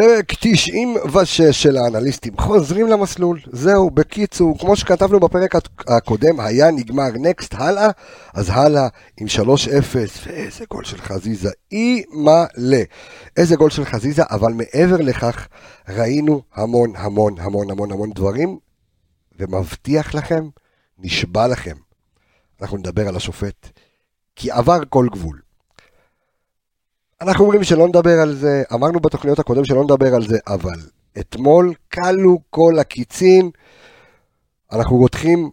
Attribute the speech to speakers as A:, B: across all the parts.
A: פרק 96 של האנליסטים. חוזרים למסלול, זהו, בקיצור, כמו שכתבנו בפרק הקודם, היה נגמר נקסט הלאה, אז הלאה עם 3-0, ואיזה גול של חזיזה, אי מלא. איזה גול של חזיזה, אבל מעבר לכך, ראינו המון המון המון המון המון דברים, ומבטיח לכם, נשבע לכם, אנחנו נדבר על השופט, כי עבר כל גבול. אנחנו אומרים שלא נדבר על זה, אמרנו בתוכניות הקודם שלא נדבר על זה, אבל אתמול כלו כל הקיצין, אנחנו רותחים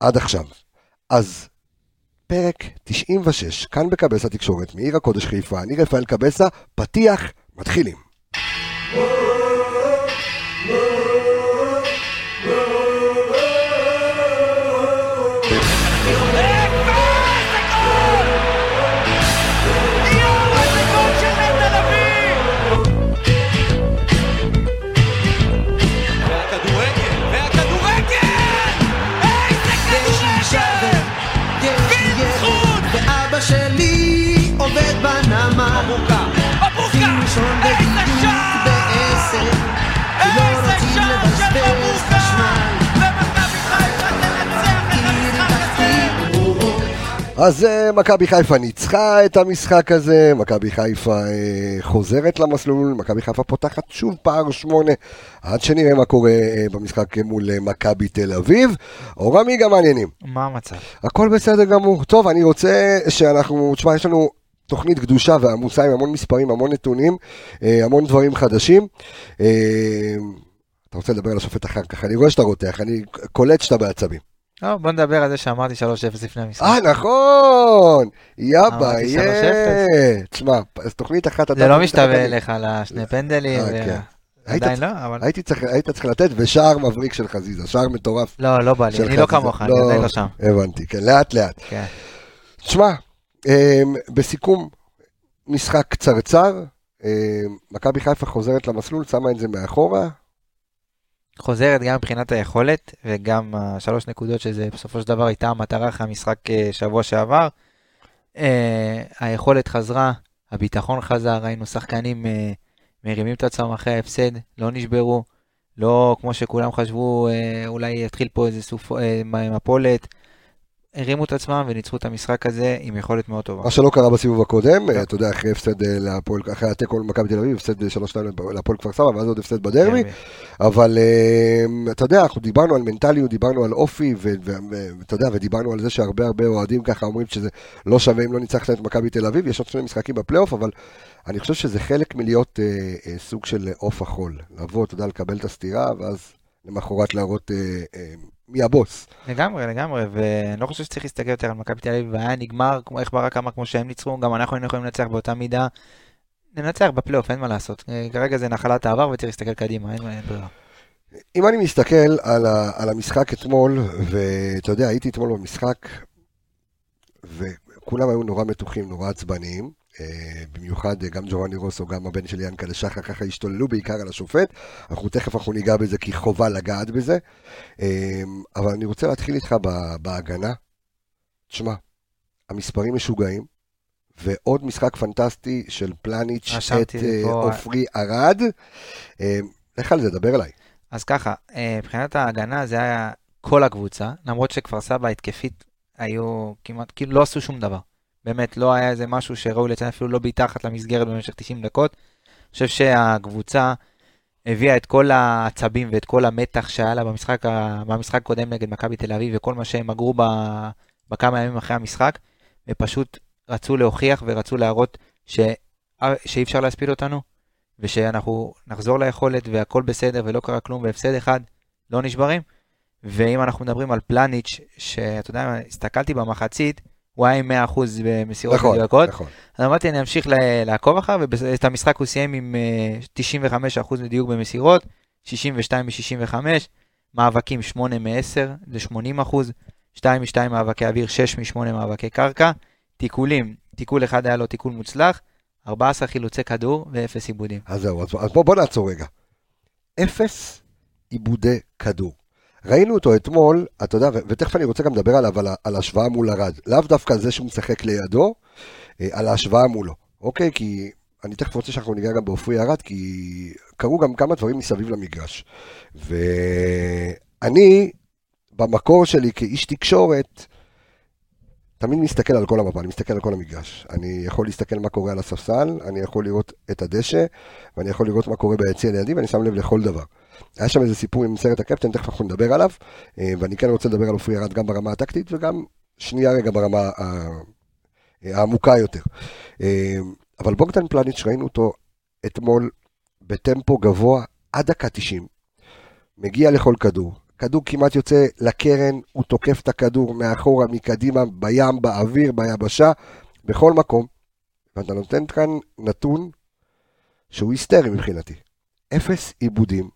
A: עד עכשיו. אז פרק 96, כאן בקבסה תקשורת, מעיר הקודש חיפה, אני רפאל קבסה, פתיח, מתחילים. אז אה, מכבי חיפה ניצחה את המשחק הזה, מכבי חיפה אה, חוזרת למסלול, מכבי חיפה פותחת שוב פער שמונה, עד שנראה מה קורה אה, במשחק מול מכבי תל אביב. אורמי גם מעניינים,
B: מה המצב?
A: הכל בסדר גמור. טוב, אני רוצה שאנחנו, תשמע, יש לנו תוכנית גדושה ועמוסה עם המון מספרים, המון נתונים, המון דברים חדשים. אתה רוצה לדבר על השופט אחר כך, אני רואה שאתה רותח, אני קולט שאתה בעצבים.
B: לא, בוא נדבר על זה שאמרתי 3-0 לפני המשחק.
A: אה, נכון! יאבא, יאה. תשמע, אז תוכנית אחת...
B: זה לא משתווה אליך לשני פנדלים.
A: אה, כן.
B: עדיין לא, אבל...
A: היית צריך לתת, ושער מבריק של חזיזה, שער מטורף
B: לא, לא בא לי, אני לא. כמוך, אני עדיין לא שם.
A: הבנתי, כן, לאט לאט.
B: כן.
A: תשמע, אמ, בסיכום, משחק קצרצר, אמ, מכבי חיפה חוזרת למסלול, שמה את זה מאחורה.
B: חוזרת גם מבחינת היכולת, וגם השלוש נקודות שזה בסופו של דבר הייתה המטרה אחרי המשחק אה, שבוע שעבר. אה, היכולת חזרה, הביטחון חזר, ראינו שחקנים אה, מרימים את עצמם אחרי ההפסד, לא נשברו, לא כמו שכולם חשבו, אה, אולי יתחיל פה איזה סוף, אה, מפולת. הרימו את עצמם וניצחו את המשחק הזה עם יכולת מאוד טובה.
A: מה שלא קרה בסיבוב הקודם. אה, אתה יודע, אחרי הפסד אה, להפועל, אחרי התיקו למכבי תל אביב, הפסד 3-2 להפועל כפר סבא, ואז עוד הפסד בדרבי. אבל אה, אתה יודע, אנחנו דיברנו על מנטליות, דיברנו על אופי, ואתה יודע, ודיברנו על זה שהרבה הרבה אוהדים ככה אומרים שזה לא שווה אם לא ניצחת את מכבי תל אביב, יש עוד שני משחקים בפלייאוף, אבל אני חושב שזה חלק מלהיות סוג של עוף החול. לבוא, אתה יודע, לקבל את הסטירה, ואז למחרת להראות מי הבוס.
B: לגמרי, לגמרי, ואני לא חושב שצריך להסתכל יותר על מכבי תל אביב, והיה נגמר, כמו איך ברק אמר, כמו שהם ניצחו, גם אנחנו היינו יכולים לנצח באותה מידה. ננצח בפלייאוף, אין מה לעשות. אה, כרגע זה נחלת העבר וצריך להסתכל קדימה, אין אין ברירה.
A: אם אני מסתכל על, ה, על המשחק אתמול, ואתה יודע, הייתי אתמול במשחק, וכולם היו נורא מתוחים, נורא עצבניים. אה, במיוחד אה, גם ג'ורני רוסו, גם הבן של ינקלה שחר, ככה השתוללו בעיקר על השופט. אנחנו תכף אנחנו ניגע בזה, כי חובה לגעת בזה. אה, אבל אני רוצה להתחיל איתך בהגנה. תשמע, המספרים משוגעים, ועוד משחק פנטסטי של פלניץ' את עופרי ארד. לך על זה, דבר אליי.
B: אז ככה, מבחינת ההגנה זה היה כל הקבוצה, למרות שכפר סבא התקפית היו כמעט, כאילו לא עשו שום דבר. באמת, לא היה איזה משהו שראוי לציין אפילו לא מתחת למסגרת במשך 90 דקות. אני חושב שהקבוצה הביאה את כל העצבים ואת כל המתח שהיה לה במשחק, במשחק הקודם נגד מכבי תל אביב וכל מה שהם אגרו בכמה ימים אחרי המשחק, ופשוט רצו להוכיח ורצו להראות ש... שאי אפשר להספיד אותנו, ושאנחנו נחזור ליכולת והכל בסדר ולא קרה כלום והפסד אחד, לא נשברים. ואם אנחנו מדברים על פלניץ', שאתה יודע, הסתכלתי במחצית, הוא היה עם 100% במסירות
A: נכון,
B: מדויקות.
A: נכון.
B: אז אמרתי, אני אמשיך ל- לעקוב אחריו, ואת המשחק הוא סיים עם אה, 95% מדיוק במסירות, 62 מ-65, מאבקים 8 מ-10, זה 80%, 2 מ-2 מאבקי אוויר, 6 מ-8 מאבקי קרקע, תיקולים, תיקול אחד היה לו תיקול מוצלח, 14 חילוצי כדור ואפס עיבודים.
A: אז זהו, אז, אז בוא, בוא נעצור רגע. אפס עיבודי כדור. ראינו אותו אתמול, אתה יודע, ותכף אני רוצה גם לדבר עליו, על, על ההשוואה מול ארד. לאו דווקא על זה שהוא משחק לידו, אה, על ההשוואה מולו, אוקיי? כי אני תכף רוצה שאנחנו ניגע גם בעופרי ארד, כי קרו גם כמה דברים מסביב למגרש. ואני, במקור שלי כאיש תקשורת, תמיד מסתכל על כל המפה, אני מסתכל על כל המגרש. אני יכול להסתכל מה קורה על הספסל, אני יכול לראות את הדשא, ואני יכול לראות מה קורה ביציע לידי, ואני שם לב לכל דבר. היה שם איזה סיפור עם סרט הקפטן, תכף אנחנו נדבר עליו, אה, ואני כן רוצה לדבר על עופרי ארד גם ברמה הטקטית, וגם שנייה רגע ברמה ה- העמוקה יותר. אה, אבל בוגדן פלניץ', ראינו אותו אתמול בטמפו גבוה עד דקה 90. מגיע לכל כדור. כדור כמעט יוצא לקרן, הוא תוקף את הכדור מאחורה, מקדימה, בים, באוויר, ביבשה, בכל מקום. ואתה נותן כאן נתון שהוא היסטרי מבחינתי. אפס עיבודים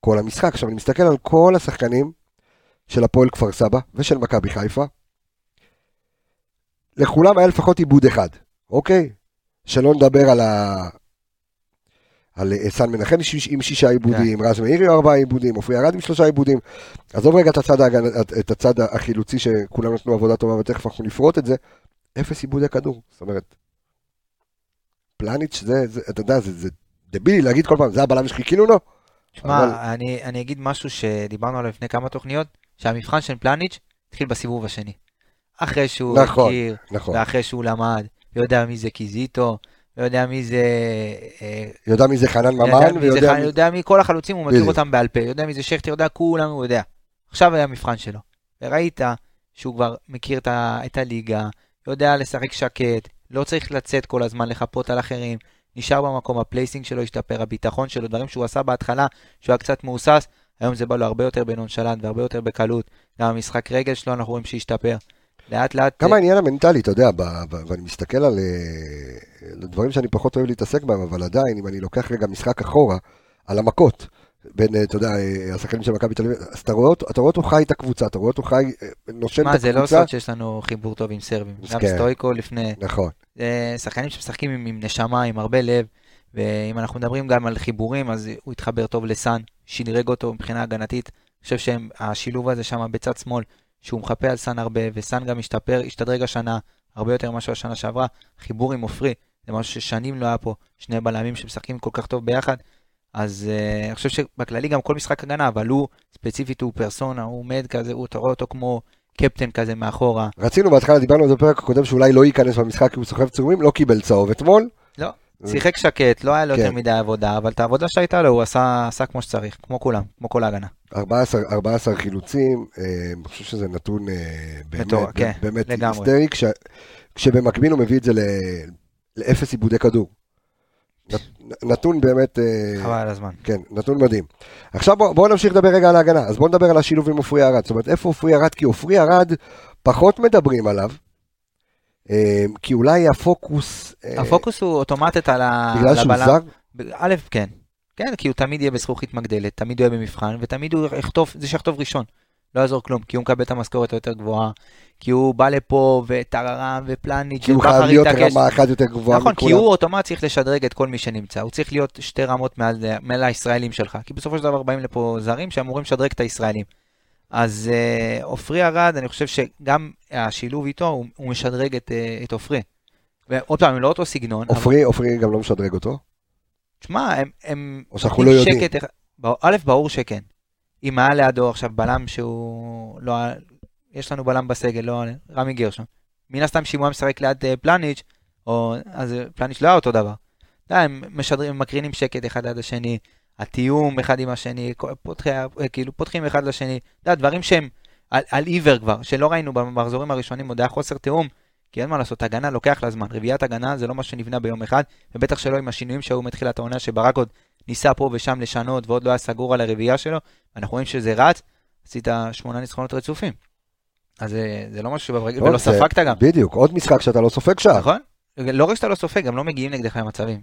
A: כל המשחק. עכשיו אני מסתכל על כל השחקנים של הפועל כפר סבא ושל מכבי חיפה. לכולם היה לפחות עיבוד אחד, אוקיי? שלא נדבר על ה... על אה, סן מנחם עם שיש- עם שישה עיבודים, רז מאירי עם ארבעה עיבודים, עופרי ירד עם שלושה עיבודים. עזוב רגע את הצד, ההגנ... את הצד החילוצי שכולם נתנו עבודה טובה ותכף אנחנו נפרוט את זה, אפס עיבודי כדור. זאת אומרת, פלניץ' זה, זה אתה יודע, זה, זה דבילי להגיד כל פעם, זה הבלם שחיכינו לו?
B: שמע,
A: אבל-
B: אני, אני אגיד משהו שדיברנו עליו לפני כמה תוכניות, שהמבחן של פלניץ' התחיל בסיבוב השני. אחרי שהוא
A: נכון,
B: הכיר,
A: נכון.
B: ואחרי שהוא למד, ויודע מי זה קיזיטו, ויודע מי זה... אה,
A: יודע מי זה חנן
B: יודע
A: ממן, ויודע מי...
B: יודע מי כל החלוצים, הוא מכיר. אותם בעל פה, יודע מי זה שכטר, יודע כולם, הוא יודע. עכשיו היה המבחן שלו. וראית שהוא כבר מכיר את, ה, את הליגה, יודע לשחק שקט, לא צריך לצאת כל הזמן לחפות על אחרים, נשאר במקום, ה placing שלו השתפר, הביטחון שלו, דברים שהוא עשה בהתחלה, שהוא היה קצת מהוסס, היום זה בא לו הרבה יותר בנונשלנט והרבה יותר בקלות. גם המשחק רגל שלו אנחנו רואים שהשתפר. לאט לאט...
A: גם העניין המנטלי, אתה יודע, ואני מסתכל על אה, על דברים שאני פחות אוהב להתעסק בהם, אבל עדיין, אם אני לוקח רגע משחק אחורה, על המכות, בין, אה, אתה יודע, אה, השחקנים של מכבי תל אביב, אז אתה רואה אותו, חי את הקבוצה, אתה רואה אותו חי, אה, נושם
B: מה,
A: את
B: זה לא
A: הקבוצה.
B: סוד שיש לנו חיבור טוב עם סרבים. גם
A: כן.
B: סטויקו לפני...
A: נכון,
B: שחקנים שמשחקים עם, עם נשמה, עם הרבה לב, ואם אנחנו מדברים גם על חיבורים, אז הוא התחבר טוב לסאן, שדרג אותו מבחינה הגנתית. אני חושב שהשילוב הזה שם בצד שמאל, שהוא מחפה על סאן הרבה, וסאן גם השתפר, השתדרג השנה, הרבה יותר ממה שהוא השנה שעברה. חיבור עם עופרי, זה משהו ששנים לא היה פה, שני בלמים שמשחקים כל כך טוב ביחד. אז uh, אני חושב שבכללי גם כל משחק הגנה, אבל הוא, ספציפית הוא פרסונה, הוא עומד כזה, הוא, אתה רואה אותו כמו קפטן כזה מאחורה.
A: רצינו בהתחלה, דיברנו על זה בפרק הקודם, שאולי לא ייכנס במשחק כי הוא סוחב צהובים, לא קיבל צהוב אתמול.
B: לא, שיחק שקט, לא היה לו יותר
A: כן.
B: מדי עבודה, אבל את העבודה שהייתה לו הוא עשה, עשה כמו שצריך, כמו כולם, כמו כל ההגנה.
A: 14, 14 חילוצים, אה, אני חושב שזה נתון אה, באמת,
B: כן,
A: באמת. היסטרי, כש, כשבמקביל הוא מביא את זה לאפס עיבודי כדור. נת- נתון באמת, אה,
B: חבל על הזמן.
A: כן, נתון מדהים. עכשיו בואו בוא נמשיך לדבר רגע על ההגנה, אז בואו נדבר על השילוב עם עופרי ארד. זאת אומרת, איפה עופרי ארד? כי עופרי ארד, פחות מדברים עליו, אה, כי אולי הפוקוס... אה,
B: הפוקוס הוא אוטומטית על ה-
A: בגלל שהוא
B: הבלם.
A: זר?
B: א', כן. כן, כי הוא תמיד יהיה בזכוכית מגדלת, תמיד הוא יהיה במבחן, ותמיד הוא יחטוף, זה שיחטוף ראשון. לא יעזור כלום, כי הוא מקבל את המשכורת היותר גבוהה, כי הוא בא לפה, וטררם, ופלניץ',
A: כי הוא חייב להיות. רמה אחת יותר גבוהה
B: נכון, כי
A: מכולם.
B: הוא אוטומט צריך לשדרג את כל מי שנמצא, הוא צריך להיות שתי רמות מעל, מעל הישראלים שלך, כי בסופו של דבר באים לפה זרים שאמורים לשדרג את הישראלים. אז אה, עופרי ארד, אני חושב שגם השילוב איתו, הוא, הוא משדרג את, אה, עופרי. ועוד פעם, הם לא אותו סגנון, אבל
A: עופרי, עופרי גם לא משדרג אותו.
B: תשמע, הם... הם
A: או שאנחנו לא יודעים.
B: שקט, א', ברור שכן. אם היה לידו עכשיו בלם שהוא לא... יש לנו בלם בסגל, לא... רמי גרשון. מן הסתם שאם הוא היה משחק ליד אה, פלניץ', או... אז אה, פלניץ' לא היה אותו דבר. אתה יודע, הם משדרים, מקרינים שקט אחד ליד השני, התיאום אחד עם השני, פותחי, אה, כאילו פותחים אחד לשני. אתה יודע, דברים שהם על, על עיוור כבר, שלא ראינו במחזורים הראשונים, עוד היה חוסר תיאום. כי אין מה לעשות, הגנה לוקח לה זמן. רביעיית הגנה זה לא מה שנבנה ביום אחד, ובטח שלא עם השינויים שהיו מתחילת העונה, שברק עוד ניסה פה ושם לשנות, ועוד לא היה סגור על הרביעייה שלו. אנחנו רואים שזה רץ, עשית שמונה ניצחונות רצופים. אז זה, זה לא משהו שברגל,
A: טוב,
B: ולא
A: זה-
B: ספגת גם,
A: בדיוק, עוד משחק שאתה לא סופג שער.
B: נכון? לא רק שאתה לא סופג, גם לא מגיעים נגדך למצבים.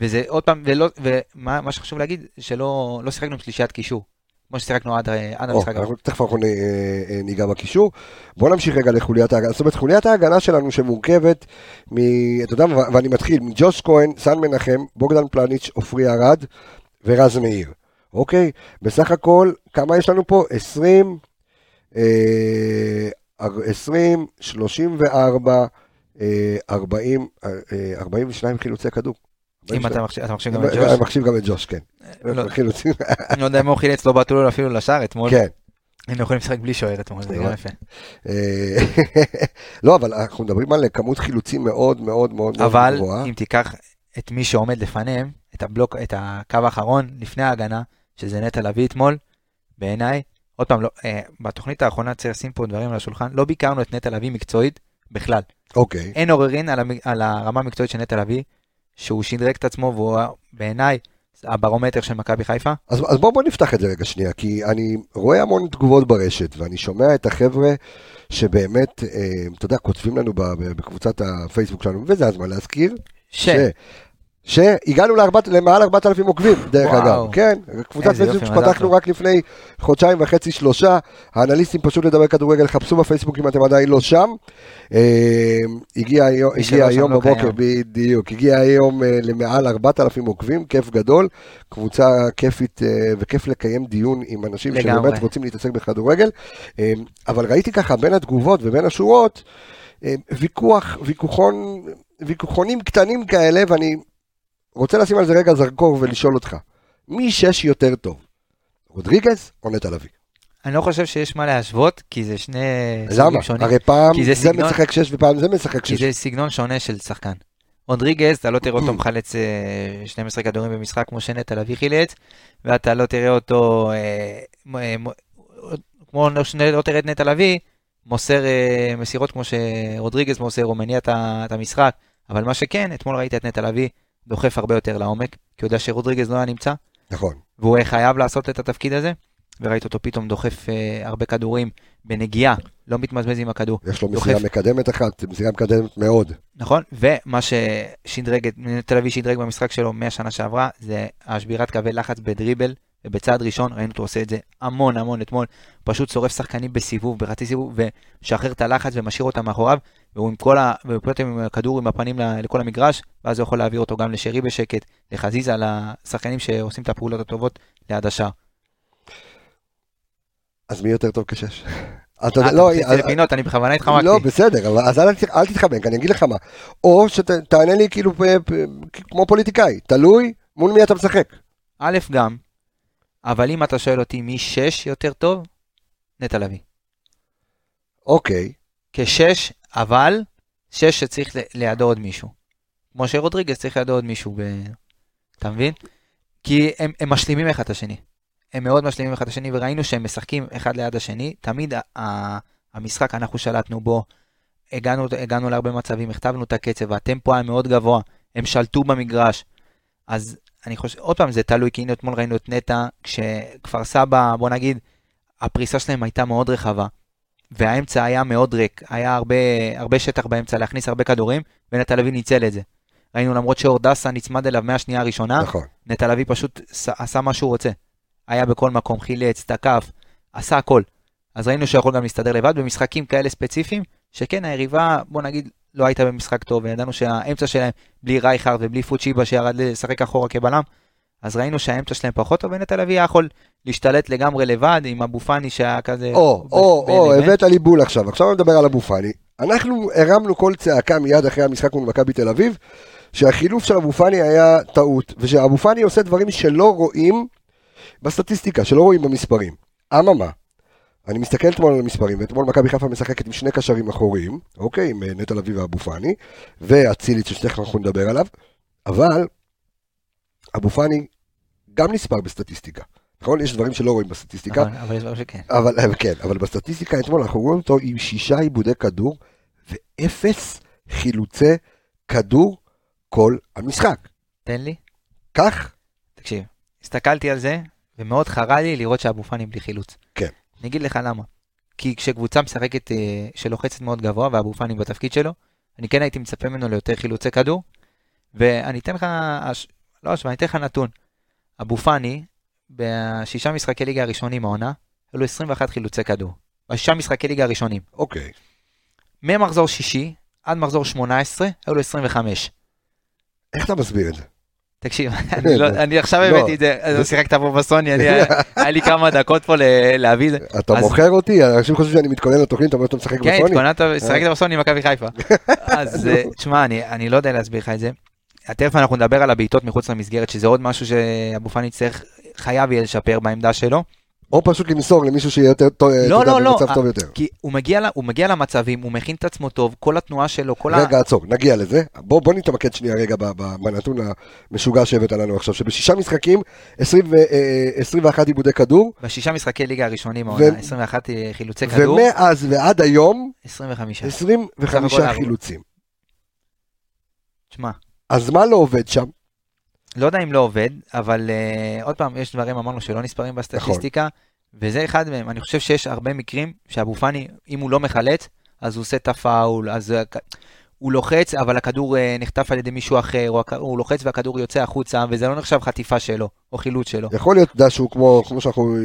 B: וזה עוד פעם, ולא, ומה מה שחשוב להגיד, שלא לא שיחקנו עם שלישיית קישור, כמו ששיחקנו עד, עד
A: או,
B: המשחק.
A: אנחנו תכף אנחנו אה, אה, ניגע בקישור. בואו נמשיך רגע לחוליית ההגנה. זאת אומרת, חוליית ההגנה שלנו שמורכבת מ... אתה יודע, ואני מתחיל מג'וש כהן, סן מנחם, בוגדן פלניץ', עופרי ארד ורז מאיר. אוקיי? בסך הכל, כמה יש לנו פה? 20, אה, 20, 34, אה, 40, אה, 42 חילוצי כדור.
B: אם אתה מחשיב אתה מחשיב גם את ג'וש,
A: אני מחשיב גם את ג'וש, כן.
B: לא.
A: חילוצים,
B: אני לא יודע אם הוא חילץ, לא בעטו לו אפילו לשער אתמול.
A: כן.
B: היינו יכולים לשחק בלי שוער אתמול, זה גם יפה.
A: אה, לא, אבל אנחנו מדברים על כמות חילוצים מאוד מאוד מאוד מאוד
B: אבל
A: גבוהה.
B: אם תיקח את מי שעומד לפניהם, את הבלוק, את הקו האחרון לפני ההגנה, שזה נטע לביא אתמול, בעיניי, עוד פעם, לא, אה, בתוכנית האחרונה צריך לשים פה דברים על השולחן, לא ביקרנו את נטע לביא מקצועית בכלל.
A: אוקיי.
B: אין עוררין על, המ... על הרמה המקצועית של נטע לביא, שהוא שדרג את עצמו והוא בעיניי הברומטר של מכבי חיפה.
A: אז, אז בואו בוא נפתח את זה רגע שנייה, כי אני רואה המון תגובות ברשת, ואני שומע את החבר'ה שבאמת, אה, אתה יודע, כותבים לנו בקבוצת הפייסבוק שלנו, וזה הזמן להזכיר,
B: ש...
A: שהגענו לארבעת- למעל 4,000 עוקבים, דרך
B: וואו.
A: אגב. כן, קבוצת פייסבוק שפתחנו. רק לפני חודשיים וחצי, שלושה. האנליסטים פשוט לדבר כדורגל, חפשו בפייסבוק אם אתם עדיין לא שם. אה, הגיע הגיע היום
B: לא
A: בבוקר,
B: קיים.
A: בדיוק, הגיע היום אה, למעל 4,000 עוקבים, כיף גדול. קבוצה כיפית אה, וכיף לקיים דיון עם אנשים
B: לגמרי.
A: שבאמת רוצים להתעסק בכדורגל. אה, אבל ראיתי ככה בין התגובות ובין השורות, אה, ויכוח, ויכוחון, ויכוחונים קטנים כאלה, ואני רוצה לשים על זה רגע זרקור ולשאול אותך, מי שש יותר טוב? רודריגז או נטע לביא?
B: אני לא חושב שיש מה להשוות, כי זה שני
A: למה?
B: סוגים שונים.
A: הרי פעם
B: כי
A: זה,
B: זה סגנון-
A: משחק שש ופעם זה משחק
B: כי
A: שש.
B: זה סגנון שונה של שחקן. רודריגז, אתה לא תראה אותו מחלץ אה, 12 כדורים במשחק כמו שנטע לביא חילץ, ואתה לא תראה אותו, אה, אה, כמו שני- לא תראה את נטע לביא, מוסר אה, מסירות כמו שרודריגז מוסר, או מניע את המשחק, אבל מה שכן, אתמול ראית את נטע לביא דוחף הרבה יותר לעומק, כי הוא יודע שרודריגז לא היה נמצא,
A: נכון.
B: והוא היה חייב לעשות את התפקיד הזה, וראית אותו פתאום דוחף אה, הרבה כדורים בנגיעה, לא מתמזמז עם הכדור.
A: יש לו
B: דוחף.
A: מסירה מקדמת אחת, מסירה מקדמת מאוד.
B: נכון, ומה את- תל אביב שדרג במשחק שלו מהשנה שעברה, זה השבירת קווי לחץ בדריבל, ובצעד ראשון ראינו אותו עושה את זה המון המון אתמול, פשוט שורף שחקנים בסיבוב, בחצי סיבוב, ומשחרר את הלחץ ומשאיר אותם מאחוריו, והוא עם כל ה... עם הכדור עם הפנים לכל המגרש, ואז הוא יכול להעביר אותו גם לשרי בשקט, לחזיזה, לשחקנים שעושים את הפעולות הטובות ליד השער.
A: אז מי יותר טוב כשש? אתה
B: אה,
A: יודע,
B: אתה
A: לא,
B: מכניס את זה לפינות, אני בכוונה התחמקתי.
A: לא, בסדר, אבל אז אל תתחמק, אני אגיד לך מה. או שתענה לי כאילו פ- כמו פוליטיקאי, תלוי מול מי אתה משחק.
B: א', גם, אבל אם אתה שואל אותי מי שש יותר טוב, נטע לביא.
A: אוקיי,
B: כשש, אבל שש שצריך לידו עוד מישהו. כמו שרודריגז צריך לידו עוד מישהו, ב... אתה מבין? כי הם, הם משלימים אחד את השני. הם מאוד משלימים אחד את השני, וראינו שהם משחקים אחד ליד השני. תמיד ה- המשחק, אנחנו שלטנו בו, הגענו, הגענו להרבה מצבים, הכתבנו את הקצב, והטמפו היה מאוד גבוה, הם שלטו במגרש. אז אני חושב, עוד פעם, זה תלוי, כי הנה אתמול ראינו את נטע, כשכפר סבא, בוא נגיד, הפריסה שלהם הייתה מאוד רחבה. והאמצע היה מאוד ריק, היה הרבה, הרבה שטח באמצע להכניס הרבה כדורים, ונטע לביא ניצל את זה. ראינו למרות שאור דסה נצמד אליו מהשנייה הראשונה,
A: נכון.
B: נטע לביא פשוט עשה מה שהוא רוצה. היה בכל מקום, חילץ, תקף, עשה הכל. אז ראינו שהוא יכול גם להסתדר לבד במשחקים כאלה ספציפיים, שכן היריבה, בוא נגיד, לא הייתה במשחק טוב, וידענו שהאמצע שלהם, בלי רייכרד ובלי פוצ'יבה שירד לשחק אחורה כבלם, אז ראינו שהאמצע שלהם פחות טוב, ונטע לביא יכול להשתלט לגמרי לבד עם אבו פאני שהיה כזה...
A: או,
B: ב-
A: או, או. הבאת לי בול עכשיו. עכשיו אני מדבר על אבו פאני. אנחנו הרמנו קול צעקה מיד אחרי המשחק מול מכבי תל אביב, שהחילוף של אבו פאני היה טעות, ושאבו פאני עושה דברים שלא רואים בסטטיסטיקה, שלא רואים במספרים. אממה, אני מסתכל אתמול על המספרים, ואתמול מכבי חיפה משחקת עם שני קשרים אחוריים, אוקיי, עם אה, נטע לביא ואבו פאני, ואצילי שתכף אנחנו נדבר עליו, אבל אבו פאני גם נספר בסטטיסטיקה. נכון? יש דברים שלא רואים בסטטיסטיקה.
B: נכון, אבל יש דברים שכן.
A: אבל כן, אבל בסטטיסטיקה אתמול אנחנו רואים אותו עם שישה עיבודי כדור ואפס חילוצי כדור כל המשחק.
B: תן לי.
A: כך?
B: תקשיב, הסתכלתי על זה, ומאוד חרה לי לראות שאבו פאני בלי חילוץ.
A: כן.
B: אני אגיד לך למה. כי כשקבוצה משחקת, אה, שלוחצת מאוד גבוה, ואבו פאני בתפקיד שלו, אני כן הייתי מצפה ממנו ליותר חילוצי כדור, ואני אתן לך. לא השוואה, אני אתן לך נתון. אבו פאני, בשישה משחקי ליגה הראשונים העונה, היו לו 21 חילוצי כדור. בשישה משחקי ליגה הראשונים.
A: אוקיי.
B: ממחזור שישי עד מחזור 18, היו לו 25.
A: איך אתה מסביר את זה?
B: תקשיב, אני לא- אני עכשיו
A: לא.
B: הבאתי את זה, אז שיחקת פה בסוני, אני- היה לי כמה דקות פה להביא את זה.
A: אתה מוכר אותי? אנשים חושבים שאני מתכונן לתוכנית, אתה אומר שאתה משחק
B: כן,
A: בסוני?
B: התכוננת, שיחקת בסוני עם מכבי חיפה. אז אה, תשמע, אני- אני לא יודע להסביר לך את זה. תכף אנחנו נדבר על הבעיטות מחוץ למסגרת, שזה עוד משהו שאבו פאני יצטרך, חייב יהיה לשפר בעמדה שלו.
A: או פשוט למסור למישהו שיהיה יותר טוב, אתה
B: לא, לא, לא.
A: במצב טוב יותר.
B: כי הוא מגיע הוא מגיע למצבים, הוא מכין את עצמו טוב, כל התנועה שלו, כל ה...
A: רגע, עצור, נגיע לזה. בוא, בוא נתמקד שנייה רגע בנתון המשוגע שהבאת לנו עכשיו, שבשישה משחקים, 20 ו- אה, 21 עיבודי כדור,
B: בשישה משחקי ליגה הראשונים,
A: ו-
B: העונה, 21 חילוצי כדור,
A: ומאז ועד היום,
B: 25.
A: 25
B: סך הכל
A: חילוצים.
B: תשמע,
A: אז מה לא עובד שם?
B: לא יודע אם לא עובד, אבל uh, עוד פעם, יש דברים, אמרנו, שלא נספרים בסטטיסטיקה, וזה אחד מהם. אני חושב שיש הרבה מקרים שאבו פאני, אם הוא לא מחלץ, אז הוא עושה את הפאול, אז הוא לוחץ, אבל הכדור uh, נחטף על ידי מישהו אחר, הוא לוחץ והכדור יוצא החוצה, וזה לא נחשב חטיפה שלו, או חילוץ שלו.
A: יכול להיות, אתה יודע, שהוא כמו, כמו שאנחנו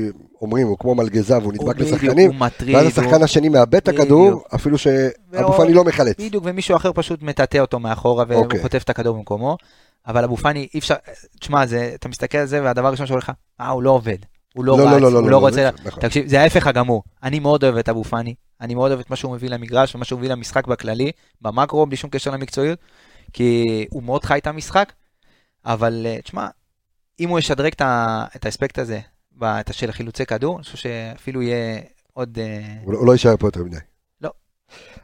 A: אומרים, הוא כמו מלגזה והוא
B: הוא
A: נדבק לשחקנים, ואז השחקן השני מאבד את הכדור. אפילו שאבו פאני לא מחלץ.
B: בדיוק, ומישהו אחר פשוט מטאטא אותו מאחורה, והוא
A: אוקיי.
B: חוטף את הכדור במקומו. אבל אבו פאני, אי אפשר, תשמע, זה- אתה מסתכל על זה, והדבר הראשון שעולה לך, אה, הוא לא עובד. הוא לא
A: לא,
B: רץ,
A: לא, לא, לא,
B: הוא
A: לא,
B: לא
A: לא,
B: רוצה...
A: זה- נכון.
B: תקשיב, זה ההפך הגמור. אני מאוד אוהב את אבו פאני, אני מאוד אוהב את מה שהוא מביא למגרש, ומה שהוא מביא למשחק בכללי, במקרו, בלי שום קשר למקצועיות, כי הוא מאוד חי את המשחק, אבל אה, תשמע, אם הוא ישדרג את את האספקט הזה, את של חילוצי כדור, אני חושב שאפילו יהיה עוד... אה,
A: הוא לא- הוא לא יישאר פה יותר מדי.
B: לא.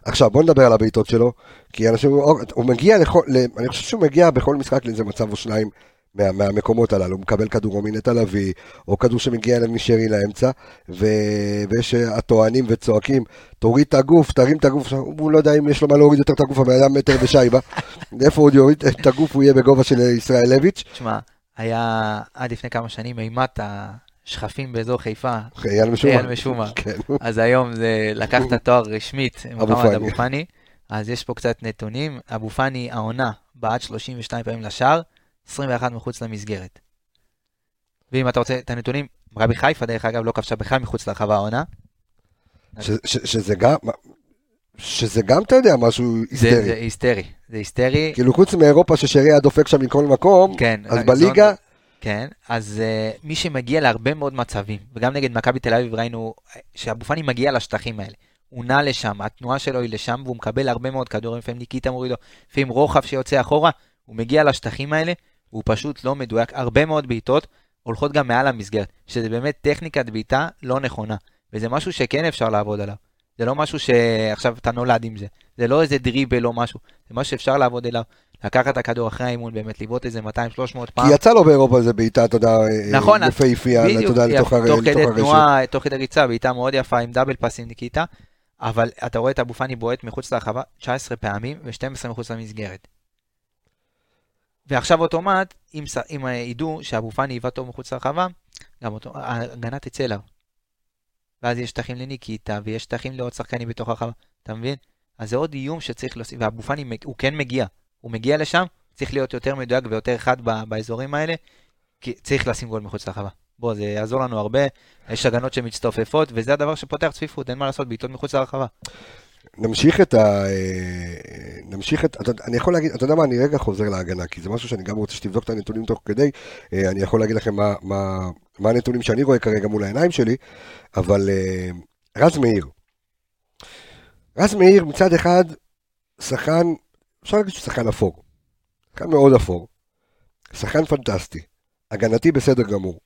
A: עכשיו בוא נדבר על הבעיטות שלו, כי אנשים, הוא מגיע לכל, אני חושב שהוא מגיע בכל משחק לאיזה מצב או שניים מה, מהמקומות הללו, הוא מקבל כדור או מנטע לביא, או כדור שמגיע אליו משרי לאמצע, ו, ויש אה, הטוענים וצועקים, תוריד את הגוף, תרים את הגוף, הוא לא יודע אם יש לו מה להוריד יותר את הגוף, הבן אדם מטר ושייבה, איפה הוא יוריד את הגוף, הוא יהיה בגובה של ישראלביץ',
B: תשמע, היה עד לפני כמה שנים אימת השכפים באזור חיפה,
A: אייל משומר.
B: אייל משומר.
A: כן.
B: אז היום זה לקח את התואר רשמית,
A: אבו
B: מוחמד
A: פאני.
B: אבו פאני. אז יש פה קצת נתונים. אבו פאני, העונה, בעט 32 פעמים לשער, 21 מחוץ למסגרת. ואם אתה רוצה את הנתונים, מכבי חיפה, דרך אגב, לא כבשה בכלל מחוץ לרחבה העונה.
A: ש- ש- שזה גם, שזה גם, אתה יודע, משהו
B: זה
A: היסטרי.
B: זה היסטרי. זה היסטרי.
A: כאילו חוץ מאירופה ששרי היה דופק שם מכל מקום,
B: כן.
A: אז בליגה,
B: כן, אז uh, מי שמגיע להרבה מאוד מצבים, וגם נגד מכבי תל אביב ראינו אה, שאבו פאני מגיע לשטחים האלה. הוא נע לשם, התנועה שלו היא לשם, והוא מקבל הרבה מאוד כדורים, לפעמים ניקיטה מוריד לו, לפעמים רוחב שיוצא אחורה, הוא מגיע לשטחים האלה, הוא פשוט לא מדויק, הרבה מאוד בעיטות הולכות גם מעל המסגרת, שזה באמת טכניקת בעיטה לא נכונה, וזה משהו שכן אפשר לעבוד עליו. זה לא משהו שעכשיו אתה נולד עם זה, זה לא איזה דריבל או משהו, זה משהו שאפשר לעבוד אליו. לקחת את הכדור אחרי האימון, באמת לבעוט איזה 200-300 פעם.
A: כי יצא לו באירופה איזה בעיטה, אתה יודע,
B: נכון,
A: יפהפייה, אתה יודע, לתוך הר-
B: תוך כדי
A: הרשת.
B: תנועה, תוך כדי ריצה, בעיטה מאוד יפה עם דאבל פאס עם ניקיטה, אבל אתה רואה את אבו פאני בועט מחוץ לרחבה 19 פעמים ו-12 מחוץ למסגרת. ועכשיו אוטומט, אם, אם ידעו שאבו פאני היווה טוב מחוץ לרחבה, גם אותו, ההגנה תצא אליו. ואז יש שטחים לניקיטה, ויש שטחים לעוד שחקנים בתוך הרחבה, אתה מבין? אז זה עוד איום שצריך להוסיף, ואבו פאני, הוא כן מגיע, הוא מגיע לשם, צריך להיות יותר מדויק ויותר חד באזורים האלה, כי צריך לשים גול מחוץ לרחבה. בוא, זה יעזור לנו הרבה, יש הגנות שמצטופפות, וזה הדבר שפותח צפיפות, אין מה לעשות, בעיטות מחוץ לרחבה.
A: נמשיך את ה... אה, נמשיך את... אני יכול להגיד, אתה יודע מה, אני רגע חוזר להגנה, כי זה משהו שאני גם רוצה שתבדוק את הנתונים תוך כדי. אה, אני יכול להגיד לכם מה- מה מה הנתונים שאני רואה כרגע מול העיניים שלי, אבל אה, רז מאיר. רז מאיר מצד אחד, שחקן, אפשר להגיד שהוא שחקן אפור. שחקן מאוד אפור. שחקן פנטסטי. הגנתי בסדר גמור.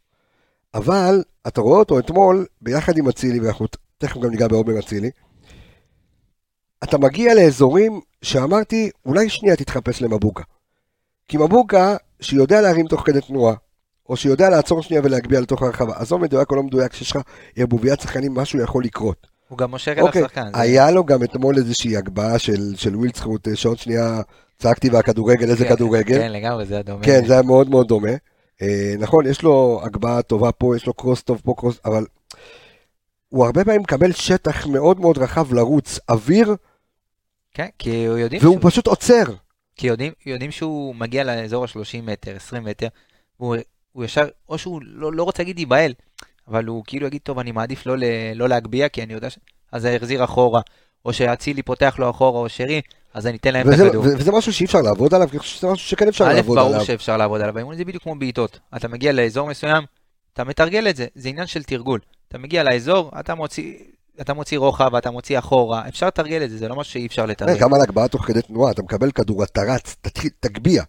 A: אבל אתה רואה אותו אתמול ביחד עם אצילי, ואנחנו תכף גם ניגע בעומר אצילי. אתה מגיע לאזורים שאמרתי, אולי שנייה תתחפש למבוקה. כי מבוקה, שיודע להרים תוך כדי תנועה, או שיודע לעצור שנייה ולהגביה לתוך הרחבה, עזוב מדויק או לא מדויק, כשיש לך ערבוביית שחקנים, משהו יכול לקרות.
B: הוא גם מושך אליו
A: אוקיי,
B: שחקן.
A: היה לו גם אתמול איזושהי הגבהה של, של ווילדסחוט, אה, שעוד שנייה צעקתי והכדורגל, איזה
B: כן,
A: כדורגל.
B: כן, לגמרי, זה הדומה.
A: כן, זה היה מאוד מאוד דומה. אה, נכון, יש לו הגבהה טובה פה, יש לו קרוס טוב פה, קרוס, אבל הוא הרבה פעמים מקבל שטח מאוד מאוד רחב לרוץ, אוויר,
B: כן, כי הוא יודעים
A: והוא
B: שהוא-
A: פשוט עוצר.
B: כי יודעים, יודעים שהוא מגיע לאזור ה-30 מטר, 20 מטר, והוא הוא ישר, או שהוא לא, לא רוצה להגיד ייבהל, אבל הוא כאילו יגיד, טוב, אני מעדיף לא, לא להגביה, כי אני יודע ש... אז זה יחזיר אחורה, או שאצילי פותח לו אחורה, או שרי, אז אני אתן להם את
A: וזה,
B: הכדור.
A: וזה משהו שאי אפשר לעבוד עליו, כי שזה משהו שכן אפשר
B: א',
A: לעבוד
B: ברור
A: עליו.
B: שאפשר לעבוד עליו, באימון זה בדיוק כמו בעיטות. אתה מגיע לאזור מסוים, אתה מתרגל את זה, זה עניין של תרגול. אתה מגיע לאזור, אתה מוציא, אתה מוציא רוחב, אתה מוציא אחורה, אפשר לתרגל את זה, זה לא משהו שאי אפשר לתרגל.
A: גם על הגבהה תוך כדי תנועה, אתה מקבל כדור, אתה רץ, תתחיל, תגביה.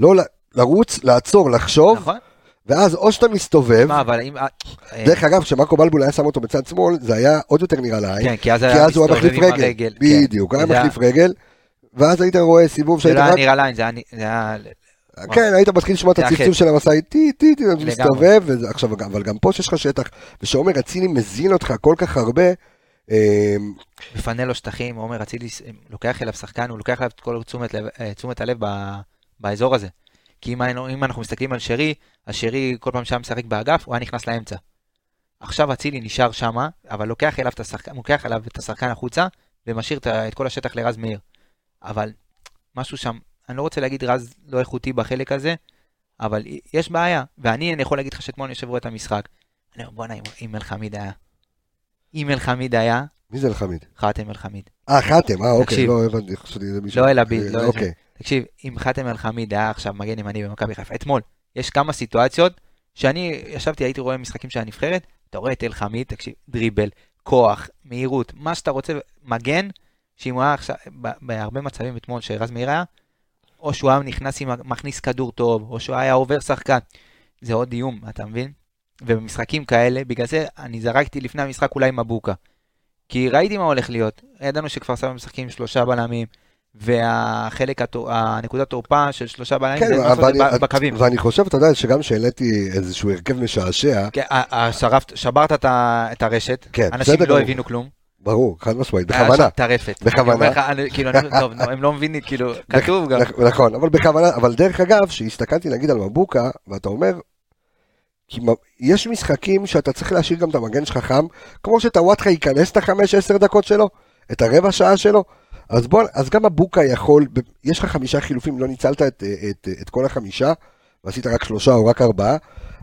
A: לא לרוץ, לעצור, לחשוב,
B: נכון?
A: ואז או שאתה מסתובב,
B: מה, אבל אם... אה,
A: דרך אגב, כשמרקו בלבול היה שם אותו בצד שמאל, זה היה עוד יותר נראה לעין,
B: כן, כי אז
A: כי אז הוא היה מחליף רגל.
B: הרגל. כן.
A: בדיוק,
B: זה היה-
A: מחליף רגל, ואז היית רואה סיבוב
B: זה
A: שהיית
B: לא היה
A: רק...
B: נראה לעין, זה היה... היה...
A: כן, היית מתחיל לשמוע את הצפצוף. של המשאית, טי, טי, טי. מסתובב, עכשיו, אבל גם פה שיש לך שטח, ושעומר אצילי מזין אותך כל כך הרבה, אה,
B: מפנה לו שטחים, עומר אצילי ס- לוקח אליו שחקן, הוא לוקח אליו את כל תשומת אה, הלב באזור הזה. כי אם, אנחנו מסתכלים על שרי, אז שרי כל פעם שהיה משחק באגף, הוא היה נכנס לאמצע. עכשיו אצילי נשאר שמה, אבל לוקח אליו את השחקן, לוקח אליו את השחקן החוצה, ומשאיר את כל השטח לרז מאיר. אבל משהו שם, אני לא רוצה להגיד רז לא איכותי בחלק הזה, אבל יש בעיה. ואני אני יכול להגיד לך שאתמול אני יושב רואה את המשחק. אני אומר, בואנה, אם- אלחמיד היה. אם אלחמיד היה,
A: מי זה אלחמיד?
B: חתם אלחמיד.
A: אה, חתם, אה, אוקיי. לא הבנתי, חשבתי שזה מישהו.
B: לא אלעביד,
A: אה,
B: לא
A: אוקיי.
B: זה. תקשיב, אם חתם אל-חמיד היה עכשיו מגן ימני במכבי חיפה, אתמול, יש כמה סיטואציות שאני ישבתי, הייתי רואה משחקים של הנבחרת, אתה רואה את אל-חמיד, תקשיב, דריבל, כוח, מהירות, מה שאתה רוצה, מגן, שאם הוא היה עכשיו, בהרבה מצבים אתמול שרז מאיר היה, או שהוא היה נכנס עם, מכניס כדור טוב, או שהוא היה עובר שחקן, זה עוד איום, אתה מבין? ובמשחקים כאלה, בגלל זה אני זרקתי לפני המשחק אולי מבוקה. כי ראיתי מה הולך להיות, ידענו שכפר סבא משחקים עם שלושה בלמים, והחלק, התור- הנקודת תורפה של שלושה בלמים,
A: כן,
B: זה לעשות את זה בקווים.
A: ואני חושב, אתה יודע, שגם שהעליתי איזשהו הרכב משעשע,
B: כן, שרפת- שברת את הרשת,
A: כן,
B: אנשים לא. הבינו כלום.
A: ברור, חד משמעית,
B: היה
A: בכוונה.
B: שם טרפת.
A: בכוונה.
B: אני אומר לך, אני- כאילו, אני- טוב, הם לא מבינים, כאילו, כתוב גם.
A: נכ- נכון, אבל בכוונה, אבל דרך אגב, שהסתכלתי נגיד על מבוקה, ואתה אומר, כי יש משחקים שאתה צריך להשאיר גם את המגן שלך חם, כמו שטוואטחה ייכנס את החמש עשר דקות שלו, את הרבע שעה שלו, אז בוא, אז גם מבוקה יכול, יש לך חמישה חילופים, לא ניצלת את, את, את כל החמישה, ועשית רק שלושה או רק ארבעה,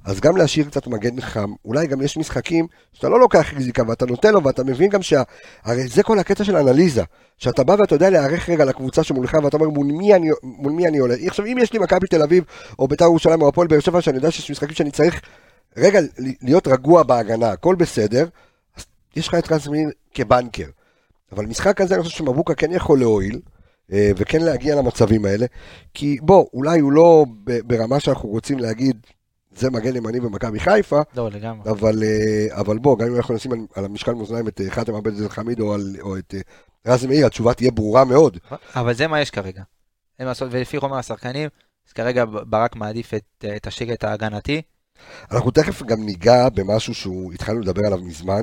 A: אז גם להשאיר קצת מגן חם, אולי גם יש משחקים שאתה לא לוקח ריזיקה ואתה נותן לו ואתה מבין גם שה... הרי זה כל הקטע של האנליזה, שאתה בא ואתה יודע להיערך רגע לקבוצה שמולך ואתה אומר מול מי אני, מול מי אני עולה. עכשיו אם יש לי מכבי תל אביב או בית"ר ירושלים או הפועל באר שבע שאני יודע שיש משחקים שאני צריך רגע להיות רגוע בהגנה, הכל בסדר, אז יש לך את רז כבנקר. אבל משחק כזה אני חושב שמבוקה כן יכול להועיל. אה, וכן להגיע למצבים האלה, כי בוא, אולי הוא לא ברמה שאנחנו רוצים להגיד, זה מגן ימני במכבי חיפה,
B: לא, לגמרי.
A: אבל, אה, אבל בוא, גם אם אנחנו נשים על, על המשקל מאזניים את אה, חאתם עבד אל חמיד או, על- או את אה, רז מאיר, התשובה תהיה ברורה מאוד.
B: אבל זה מה יש כרגע. אין מה לעשות, ולפי חומר השחקנים, אז כרגע ברק מעדיף את, את השקט ההגנתי.
A: אנחנו תכף גם ניגע במשהו שהוא, התחלנו לדבר עליו מזמן,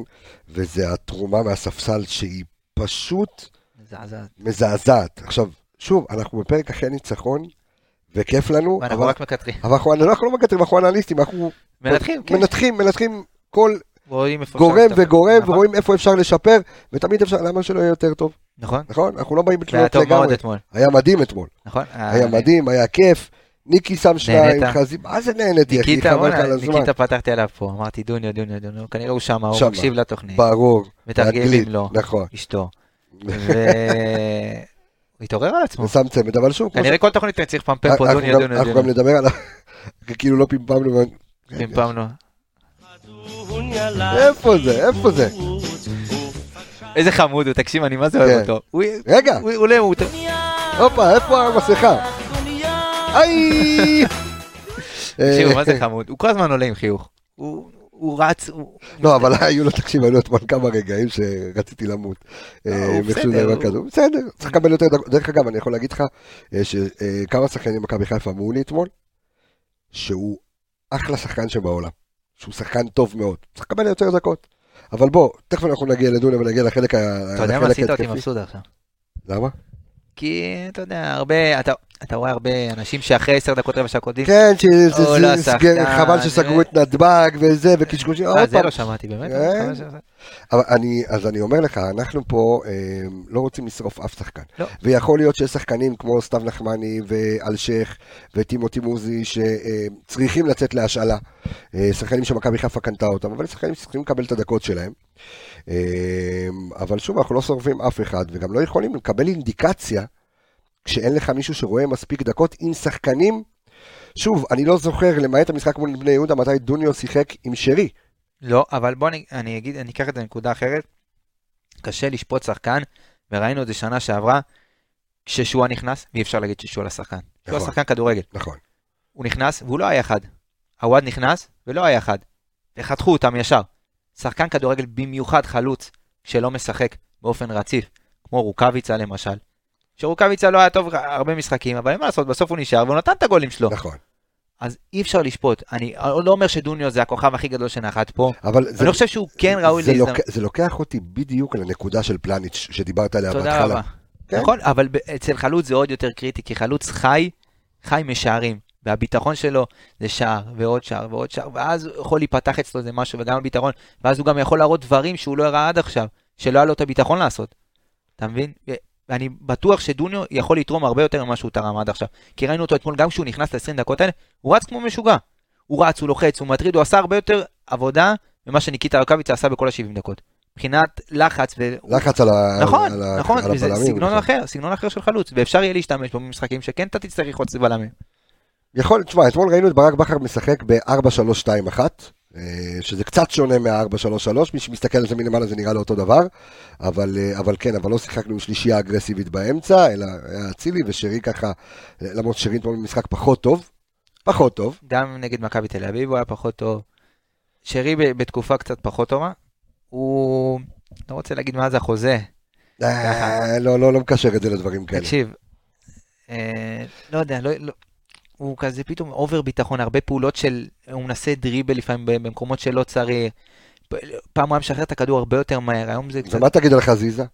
A: וזה התרומה מהספסל שהיא פשוט
B: מזעזעת.
A: מזעזעת. עכשיו, שוב, אנחנו בפרק אחרי ניצחון, וכיף לנו,
B: ואנחנו
A: אבל,
B: רק מקטרים.
A: אבל אנחנו, אנחנו לא מקטרים, אנחנו אנליסטים, אנחנו
B: מנתחים, כן.
A: מנתחים, מנתחים כל גורם. וגורם,
B: נכון,
A: ורואים איפה אפשר לשפר, ותמיד אפשר, למה שלא יהיה יותר טוב,
B: נכון.
A: נכון? אנחנו לא באים בתלונות
B: טוב מאוד
A: לגמרי.
B: אתמול.
A: היה מדהים אתמול.
B: נכון.
A: היה מדהים, היה כיף. ניקי שם שניים? חזי, מה זה נהניתי, אחי, חבל על הזמן.
B: ניקיטה פתחתי עליו פה, אמרתי דוניו, דוניו, דוניו, כנראה הוא שמה, הוא. מקשיב לתוכנית,
A: ברור.
B: מתרגלים לו,
A: נכון.
B: אשתו. התעורר על עצמו.
A: ושם צמד, אבל שוב,
B: כנראה כל תוכנית אני צריך לפמפם פה
A: אנחנו
B: דוניו,
A: גם-
B: דוניו,
A: אנחנו גם. נדבר על ה... כאילו לא פמפמנו,
B: פמפמנו.
A: איפה זה? איפה זה?
B: איזה חמוד הוא, תקשיב, אני מה זה אוהב
A: כן.
B: אותו.
A: רגע,
B: הוא עולה, הוא...
A: הופה, איפה המסכה? איי!
B: תקשיבו,
A: אה,
B: מה זה חמוד? הוא כל הזמן עולה עם חיוך. הוא רץ, הוא...
A: לא, אבל היו לו, תקשיב, היו לו אתמול כמה רגעים שרציתי למות. אה, ואיכשהו
B: בסדר.
A: בסדר, צריך לקבל יותר דקות. דרך אגב, אני יכול להגיד לך אה, שכמה שחקנים במכבי חיפה אמרו לי אתמול, שהוא אחלה שחקן שבעולם. שהוא שחקן טוב מאוד. צריך לקבל יותר דקות. אבל בוא, תכף אנחנו נגיע לדונה ונגיע לחלק ה-
B: אתה יודע מה
A: לחלק
B: עשית אותי
A: ההתקפי.
B: מבסוט עכשיו?
A: למה?
B: כי אתה יודע, הרבה, אתה, אתה רואה הרבה אנשים שאחרי עשר דקות רבע שעה קודמים,
A: כן, זה-
B: שחקן,
A: חבל שסגרו את נתב"ג וזה, וקשקושים.
B: אה, זה. לא שמעתי באמת.
A: כן. אז אני אומר לך, אנחנו פה אה, לא רוצים לשרוף אף שחקן.
B: לא.
A: ויכול להיות שיש שחקנים כמו סתיו נחמני ואלשיך וטימותי מוזי שצריכים לצאת להשאלה. אה, שחקנים שמכבי חיפה קנתה אותם, אבל שחקנים שצריכים לקבל את הדקות שלהם. אה, אבל שוב, אנחנו לא שורפים אף אחד, וגם לא יכולים לקבל אינדיקציה כשאין לך מישהו שרואה מספיק דקות עם שחקנים. שוב, אני לא זוכר, למעט המשחק מול בני יהודה, מתי דוניו שיחק עם שרי.
B: לא, אבל בוא אני, אני אגיד, אני אקח את זה לנקודה אחרת. קשה לשפוט שחקן, וראינו את זה שנה שעברה, כששועה נכנס, ואי אפשר להגיד ששועה לשחקן. שועה
A: נכון.
B: שחקן כדורגל.
A: נכון.
B: הוא נכנס, והוא לא היה אחד. עווד נכנס, ולא היה אחד. וחתכו אותם ישר. שחקן כדורגל במיוחד חלוץ, שלא משחק באופן רציף, כמו רוקאביצה למשל. שרוקאביצה לא היה טוב הרבה משחקים, אבל אין מה לעשות, בסוף הוא נשאר והוא נתן את הגולים שלו.
A: נכון.
B: אז אי אפשר לשפוט. אני לא אומר שדוניו זה הכוכב הכי גדול שנחת פה.
A: אבל זה,
B: אני חושב שהוא כן ראוי להזדמנות.
A: לוק, זה לוקח אותי בדיוק לנקודה של פלניץ' שדיברת עליה
B: תודה
A: בהתחלה.
B: רבה.
A: כן.
B: נכון, אבל אצל חלוץ זה עוד יותר קריטי, כי חלוץ חי, חי משערים. והביטחון שלו זה שער, ועוד שער, ועוד שער, ואז יכול להיפתח אצלו איזה משהו, וגם הביטחון, ואז הוא גם יכול להראות דברים שהוא לא הראה עד עכשיו, שלא היה לו את הביטחון לעשות. אתה מבין? ואני בטוח שדוניו יכול לתרום הרבה יותר ממה שהוא תרם עד עכשיו. כי ראינו אותו אתמול, גם כשהוא נכנס ל-20 דקות האלה, הוא רץ כמו משוגע. הוא רץ, הוא לוחץ, הוא מטריד, הוא עשה הרבה יותר עבודה ממה שניקיטה רוקאביצה עשה בכל ה-70 דקות. מבחינת לחץ, ו...
A: לחץ על, ה,
B: נכון,
A: על,
B: נכון,
A: על הבלמים.
B: סגנון
A: נכון.
B: אחר, סגנון אחר של חלוץ, ואפשר יהיה להשתמש בו במשחקים שכן אתה תצטרך ללחוץ בלמים.
A: יכול, תשמע, אתמול ראינו את ברק בכר משחק ב-4-3-2-1, אה, שזה קצת שונה מה-4-3-3, מי שמסתכל על זה מלמעלה זה נראה לו אותו דבר, אבל, אה, אבל כן, אבל לא שיחקנו עם שלישייה אגרסיבית באמצע, אלא היה אצילי ושרי ככה, למרות שרי אתמול במשחק פחות טוב, פחות טוב,
B: גם נגד מכבי תל אביב הוא היה פחות טוב. שרי בתקופה קצת פחות טובה. הוא, לא רוצה להגיד מה זה החוזה.
A: אה, לא, לא, לא מקשר את זה לדברים כאלה.
B: תקשיב, אה, לא יודע, לא, לא, הוא כזה פתאום אובר ביטחון, הרבה פעולות של, הוא מנסה דריבל לפעמים במקומות שלא צריך. פעם הוא היה משחרר את הכדור הרבה יותר מהר, היום זה קצת,
A: ומה תגיד על חזיזה?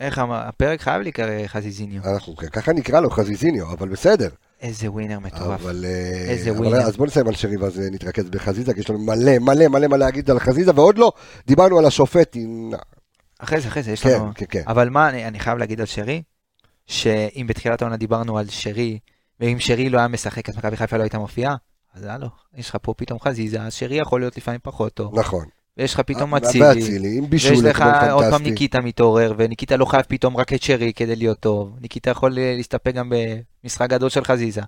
B: איך אמר, הפרק חייב להיקרא חזיזיניו.
A: אנחנו ככה נקרא לו חזיזיניו, אבל בסדר.
B: איזה ווינר מטורף.
A: אבל, אה,
B: איזה
A: אבל
B: ווינר.
A: אז בוא נסיים על שרי ואז אה, נתרכז בחזיזה, כי יש לנו מלא מלא מלא מה להגיד על חזיזה, ועוד לא דיברנו על השופט. עם-
B: אחרי זה, אחרי זה, יש
A: כן,
B: לנו...
A: כן, כן.
B: אבל מה אני, אני חייב להגיד על שרי, שאם בתחילת העונה דיברנו על שרי, ואם שרי לא היה משחק אז מכבי חיפה לא הייתה מופיעה, אז הלו, יש לך פה פתאום חזיזה, אז שרי יכול להיות לפעמים פחות טוב,
A: נכון.
B: ויש לך פתאום
A: אה,
B: אצילי, ויש לך עוד פעם. ניקיטה מתעורר, וניקיטה לא חייב פתאום רק את שרי כדי להיות טוב, ניקיטה יכול אה, להסתפק גם במשחק גדול של חזיזה,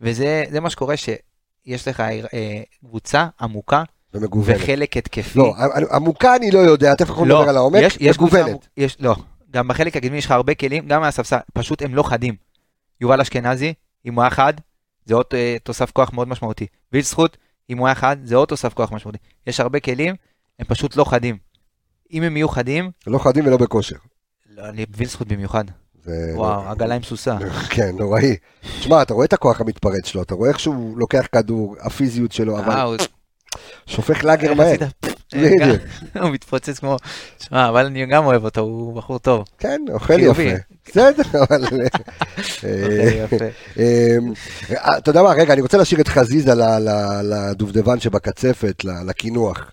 B: וזה זה מה שקורה שיש לך אה, קבוצה עמוקה
A: ומגוונת.
B: וחלק התקפי.
A: לא, עמוקה אני לא יודע, תכף אנחנו נדבר על העומק,
B: יש, יש
A: מגוונת.
B: יש, לא, גם בחלק הקדמי יש לך הרבה כלים, גם מהספסל, פשוט הם לא חדים. יובל אשכנזי, אם הוא היה חד, זה עוד אה, תוסף כוח מאוד משמעותי. ויל זכות, אם הוא היה חד, זה עוד תוסף כוח משמעותי. יש הרבה כלים, הם פשוט לא חדים. אם הם יהיו חדים,
A: לא חדים ולא בכושר.
B: לא, ויל זכות במיוחד.
A: זה-
B: וואו, עגלה עם סוסה.
A: כן, נוראי. תשמע, אתה רואה את הכוח המתפרץ שלו, אתה רואה איך שהוא לוקח כדור, הפיזיות שלו, אבל שופך לאגר מהר.
B: עשית?
A: בדיוק.
B: הוא מתפוצץ כמו... שמע, אבל אני גם אוהב אותו, הוא בחור טוב.
A: כן, אוכל. יפה. בסדר, אבל... אה, אה, אתה יודע מה, רגע, אני רוצה להשאיר את חזיזה לדובדבן שבקצפת, לקינוח.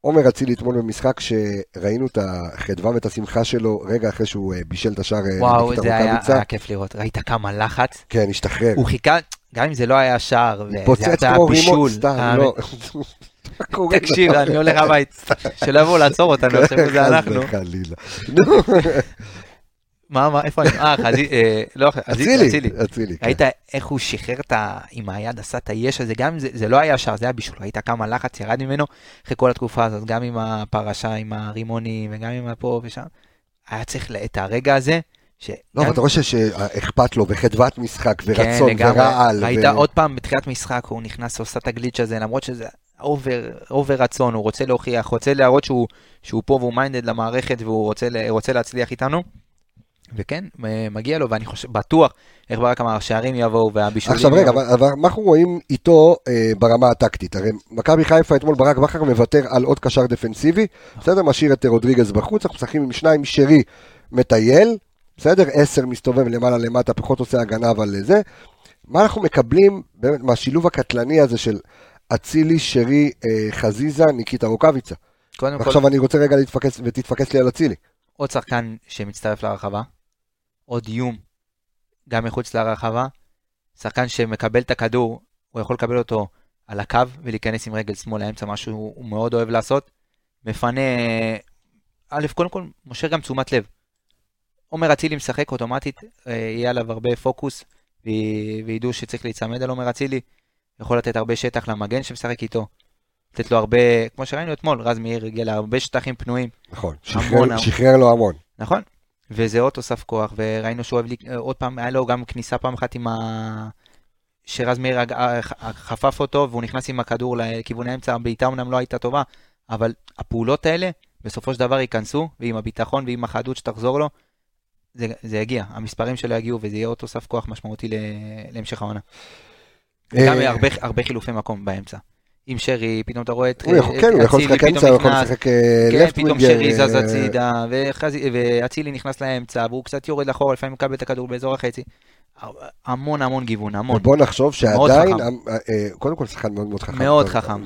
A: עומר אצילי אתמול במשחק שראינו את החדווה ואת השמחה שלו רגע אחרי שהוא אה, בישל את השער אה,
B: וואו, זה היה. היה כיף לראות. ראית כמה לחץ?
A: כן, השתחרר.
B: הוא חיכה, גם אם זה לא היה שער,
A: פוצץ
B: היה
A: כמו רימון,
B: בישול.
A: סתם,
B: אה,
A: לא.
B: תקשיב? אני הולך הבית, שלא יבואו לעצור אותנו, עכשיו זה
A: חס
B: אנחנו.
A: וחלילה. נו,
B: מה, מה, איפה אני? אה, אה, לא,
A: אצילי,
B: אצילי.
A: אצילי, כן.
B: ראית איך הוא שחרר את ה... עם היד, עשה את היש הזה, גם אם זה, זה לא היה שער, זה היה בישול, ראית כמה לחץ ירד ממנו אחרי כל התקופה הזאת, גם עם הפרשה, עם הרימונים, וגם עם הפה ושם. היה צריך את הרגע הזה, ש...
A: לא, אבל אתה רואה שאכפת לו, וחדוות משחק,
B: כן,
A: ורצון. ורעל.
B: ראית עוד פעם בתחילת משחק, הוא נכנס, עושה את הגליץ' הזה, למרות שזה over, over רצון, הוא רוצה להוכיח, רוצה להראות שהוא, שהוא פה והוא מיינדד למערכת והוא רוצה, רוצה להצליח איתנו. וכן, מ- מגיע לו, ואני חושב, בטוח, איך ברק אמר, השערים יבואו והבישולים
A: עכשיו רגע. אבל, אבל מה אנחנו רואים איתו אה, ברמה הטקטית? הרי מכבי חיפה אתמול ברק בכר מוותר על עוד קשר דפנסיבי, בסדר? משאיר את אה, רודריגז בחוץ, אנחנו משחקים עם שניים, שרי מטייל, בסדר? עשר מסתובב למעלה למטה, פחות עושה הגנה, אבל אה, זה. מה אנחנו מקבלים באמת מהשילוב הקטלני הזה של אצילי, שרי, אה, חזיזה, ניקיטה רוקאביצה?
B: קודם כל,
A: ועכשיו אני רוצה רגע להתפקס, ותתפקס לי על אצילי.
B: עוד שחקן שמצטרף לרחבה, עוד איום, גם מחוץ לרחבה, שחקן שמקבל את הכדור, הוא יכול לקבל אותו על הקו ולהיכנס עם רגל שמאל לאמצע, מה שהוא מאוד אוהב לעשות. מפנה, א', קודם כל, מושך גם תשומת לב. עומר אצילי משחק אוטומטית, אה, יהיה עליו הרבה פוקוס, וידעו שצריך להיצמד על עומר אצילי. יכול לתת הרבה שטח למגן שמשחק איתו. לתת לו הרבה, כמו שראינו אתמול, רז מאיר הגיע להרבה שטחים פנויים,
A: נכון, שחרר-
B: המון.
A: שחרר לו המון.
B: נכון? וזה עוד תוסף כוח, וראינו שהוא אוהב, לי- עוד פעם, היה לו גם כניסה פעם אחת עם ה... שרז מאיר חפף אותו, והוא נכנס עם הכדור לכיוון האמצע, הבעיטה אמנם לא הייתה טובה, אבל הפעולות האלה, בסופו של דבר ייכנסו, ועם הביטחון ועם החדות שתחזור לו, זה, זה יגיע, המספרים שלו יגיעו, וזה יהיה עוד תוסף כוח משמעותי להמשך העונה. גם
A: אה,
B: הרבה, הרבה חילופי מקום באמצע. עם שרי, פתאום אתה רואה את אצילי,
A: לשחק
B: פתאום
A: אמצע, הוא יכול
B: נכנס,
A: לשחק
B: כן, פתאום. שרי זז
A: אה,
B: הצידה, וחזי- ואצילי נכנס לאמצע, והוא קצת יורד אחורה, לפעמים מקבל את הכדור באזור החצי. המון המון גיוון, המון.
A: ובוא נחשוב שעדיין. אה, קודם כל שחקן מאוד מאוד חכם.
B: מאוד חכם.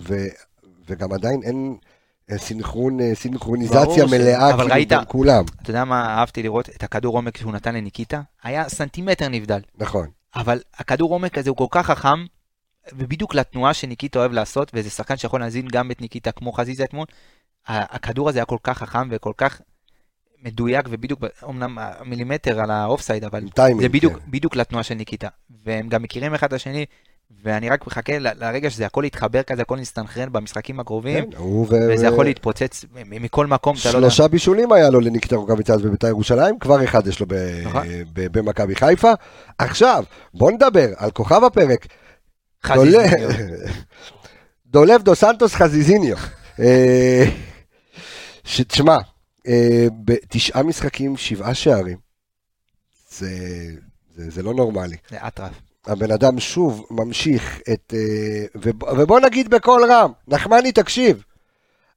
A: וגם עדיין אין סינכרון, סינכרוניזציה מלאה, כאילו,
B: ראית-
A: בין כולם.
B: אתה יודע מה אהבתי לראות? את הכדור עומק שהוא נתן לניקיטה, היה סנטימטר נבדל.
A: נכון.
B: אבל הכדור עומק הזה הוא כל כך חכם, ובדיוק לתנועה שניקיטה אוהב לעשות, וזה שחקן שיכול להזין גם את ניקיטה כמו חזיזה אתמול, הכדור הזה היה כל כך חכם וכל כך מדויק, ובדיוק, אמנם מילימטר על האופסייד, אבל
A: טיימינג.
B: זה בדיוק,
A: כן.
B: בדיוק לתנועה של ניקיטה. והם גם מכירים אחד את השני, ואני רק מחכה לרגע שזה הכל יתחבר כזה, הכל יסתנכרן במשחקים הקרובים,
A: כן,
B: וזה
A: ו-
B: יכול להתפוצץ מכל מקום, אתה לא יודע.
A: שלושה בישולים היה לו לניקטה רוקאביצה אז בבית"ר ירושלים, כבר אחד יש לו ב-
B: נכון.
A: ב- במכבי חיפה. עכשיו, בוא נדבר על כוכב הפרק,
B: חזיזה.
A: דולב דו סנטוס חזיזיניו. אה, שתשמע, אה, בתשעה משחקים, שבעה שערים. זה, זה, זה לא נורמלי.
B: זה אטרף.
A: הבן אדם שוב ממשיך את... אה, וב- ובוא נגיד בקול רם, נחמני תקשיב,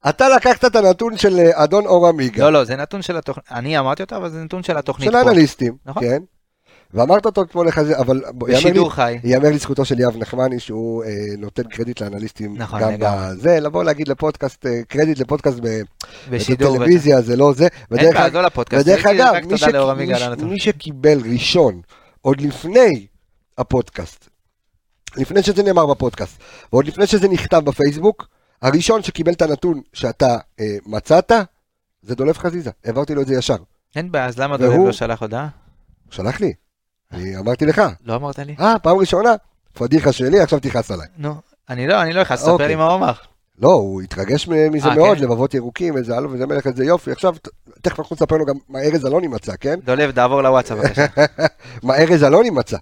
A: אתה לקחת את הנתון של אה, אדון אור עמיגה,
B: לא, לא, זה נתון של התוכנית, אני אמרתי אותו, אבל זה נתון של התוכנית
A: של
B: פה.
A: האנליסטים,
B: נכון.
A: כן, ואמרת אותו אתמול לחזיר, אבל
B: בשידור חי.
A: ייאמר לזכותו של יאב נחמני שהוא אה, נותן קרדיט לאנליסטים
B: נכון,
A: גם. בזה, לבוא להגיד לפודקאסט, אה, קרדיט לפודקאסט ב-
B: בשידור.
A: בטלוויזיה זה לא זה,
B: אין בעיה, לא לפודקאסט.
A: ודרך אגב, מי,
B: תודה
A: ש...
B: לאור
A: מי. מי שקיבל ראשון, עוד לפני הפודקאסט, לפני שזה נאמר בפודקאסט, ועוד לפני שזה נכתב בפייסבוק, הראשון שקיבל את הנתון שאתה אה, מצאת, זה דולב חזיזה, העברתי לו את זה ישר.
B: אין בעיה, אז למה
A: והוא-
B: דולב לא שלח הודעה?
A: הוא שלח לי, אני אמרתי לך,
B: לא אמרת לי?
A: אה, פעם ראשונה, פדיחה שלי, עכשיו תכעס עליי.
B: נו, אני לא, אני לא אכנס, ספר
A: אוקיי.
B: לי מה הוא אמר.
A: לא, הוא התרגש מזה
B: אה,
A: מאוד,
B: כן?
A: לבבות ירוקים, איזה הלו וזה מלך, איזה יופי. עכשיו, תכף אנחנו נספר לו גם מה ארז אלוני מצא, כן?
B: דולב, תעבור לוואטסאפ בבקשה.
A: מה ארז אלוני מצא.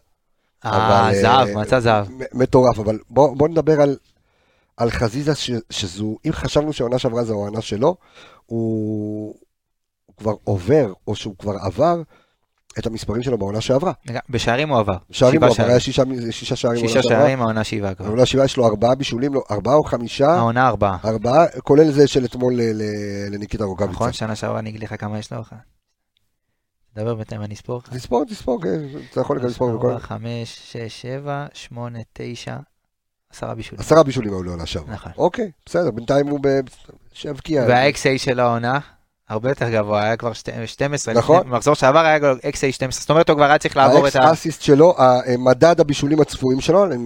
B: אה,
A: אבל,
B: זהב,
A: אה,
B: מצא זהב.
A: מטורף, אבל בוא, בוא נדבר על, על חזיזה, ש, שזו, אם חשבנו שהעונה שעברה זו העונה שלו, הוא, הוא כבר עובר, או שהוא כבר עבר, את המספרים שלו בעונה שעברה.
B: בשערים הוא עבר.
A: שערים
B: שבעה
A: הוא עבר, היה שישה, שישה שערים
B: שישה. שערים, העונה שבעה כבר.
A: בעונה שעברה יש לו ארבעה בישולים, לא, ארבעה או חמישה,
B: העונה ארבעה.
A: ארבעה, כולל זה של אתמול לניקיטה רוקאביצה.
B: נכון, שנה שעברה אני אגיד לך כמה יש לו. דבר בינתיים אני אספור לך.
A: תספור, תספור, כן, אתה יכול גם לספור בכל...
B: ארבע, חמש, שש, שבע, שמונה, תשע, עשרה בישולים.
A: עשרה בישולים היו לו עונה שעברה.
B: נכון.
A: אוקיי, בסדר, בינתיים הוא ב... שיבקיע.
B: וה-XA של העונה, הרבה יותר גבוה, היה כבר שתי- 12.
A: נכון.
B: במחזור שעבר היה XA 12, זאת אומרת הוא כבר היה צריך לעבור את ה...
A: האקס אסיסט שלו, מדד הבישולים הצפויים שלו, אני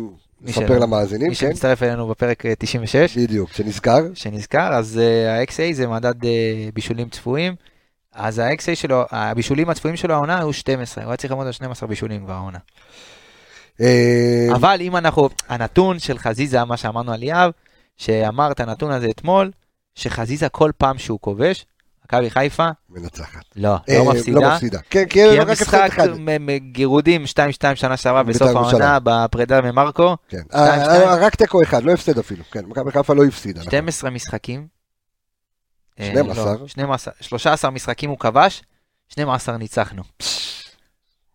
B: מי
A: אספר למאזינים,
B: מי
A: כן?
B: שמצטרף אלינו בפרק אה, 96,
A: בדיוק, שנזכר.
B: שנזכר, אז אה, ה-XA זה מדד אה, בישולים צפויים. אז ה-XA שלו, הבישולים הצפויים שלו העונה היו 12, הוא היה צריך לעמוד על 12 בישולים כבר העונה.
A: אה,
B: אבל אם אנחנו, הנתון של חזיזה, מה שאמרנו על יהב, שאמר את הנתון הזה אתמול, שחזיזה כל פעם שהוא כובש, מכבי חיפה,
A: מנצחת.
B: לא,
A: אה,
B: לא
A: לא
B: מפסידה.
A: מפסידה. כן,
B: כי
A: כן, רק
B: המשחק
A: הפסד אחד.
B: מ- מ- גירודים 2-2 שנה שעברה
A: בית"ר
B: בסוף. העונה בפרידה ממרקו,
A: כן. אה, רק תיקו אחד, לא הפסד אפילו. כן, מכבי חיפה לא הפסידה. נכון.
B: 12 משחקים. אה,
A: 12?
B: לא, 12, 13 משחקים הוא כבש, 12 ניצחנו.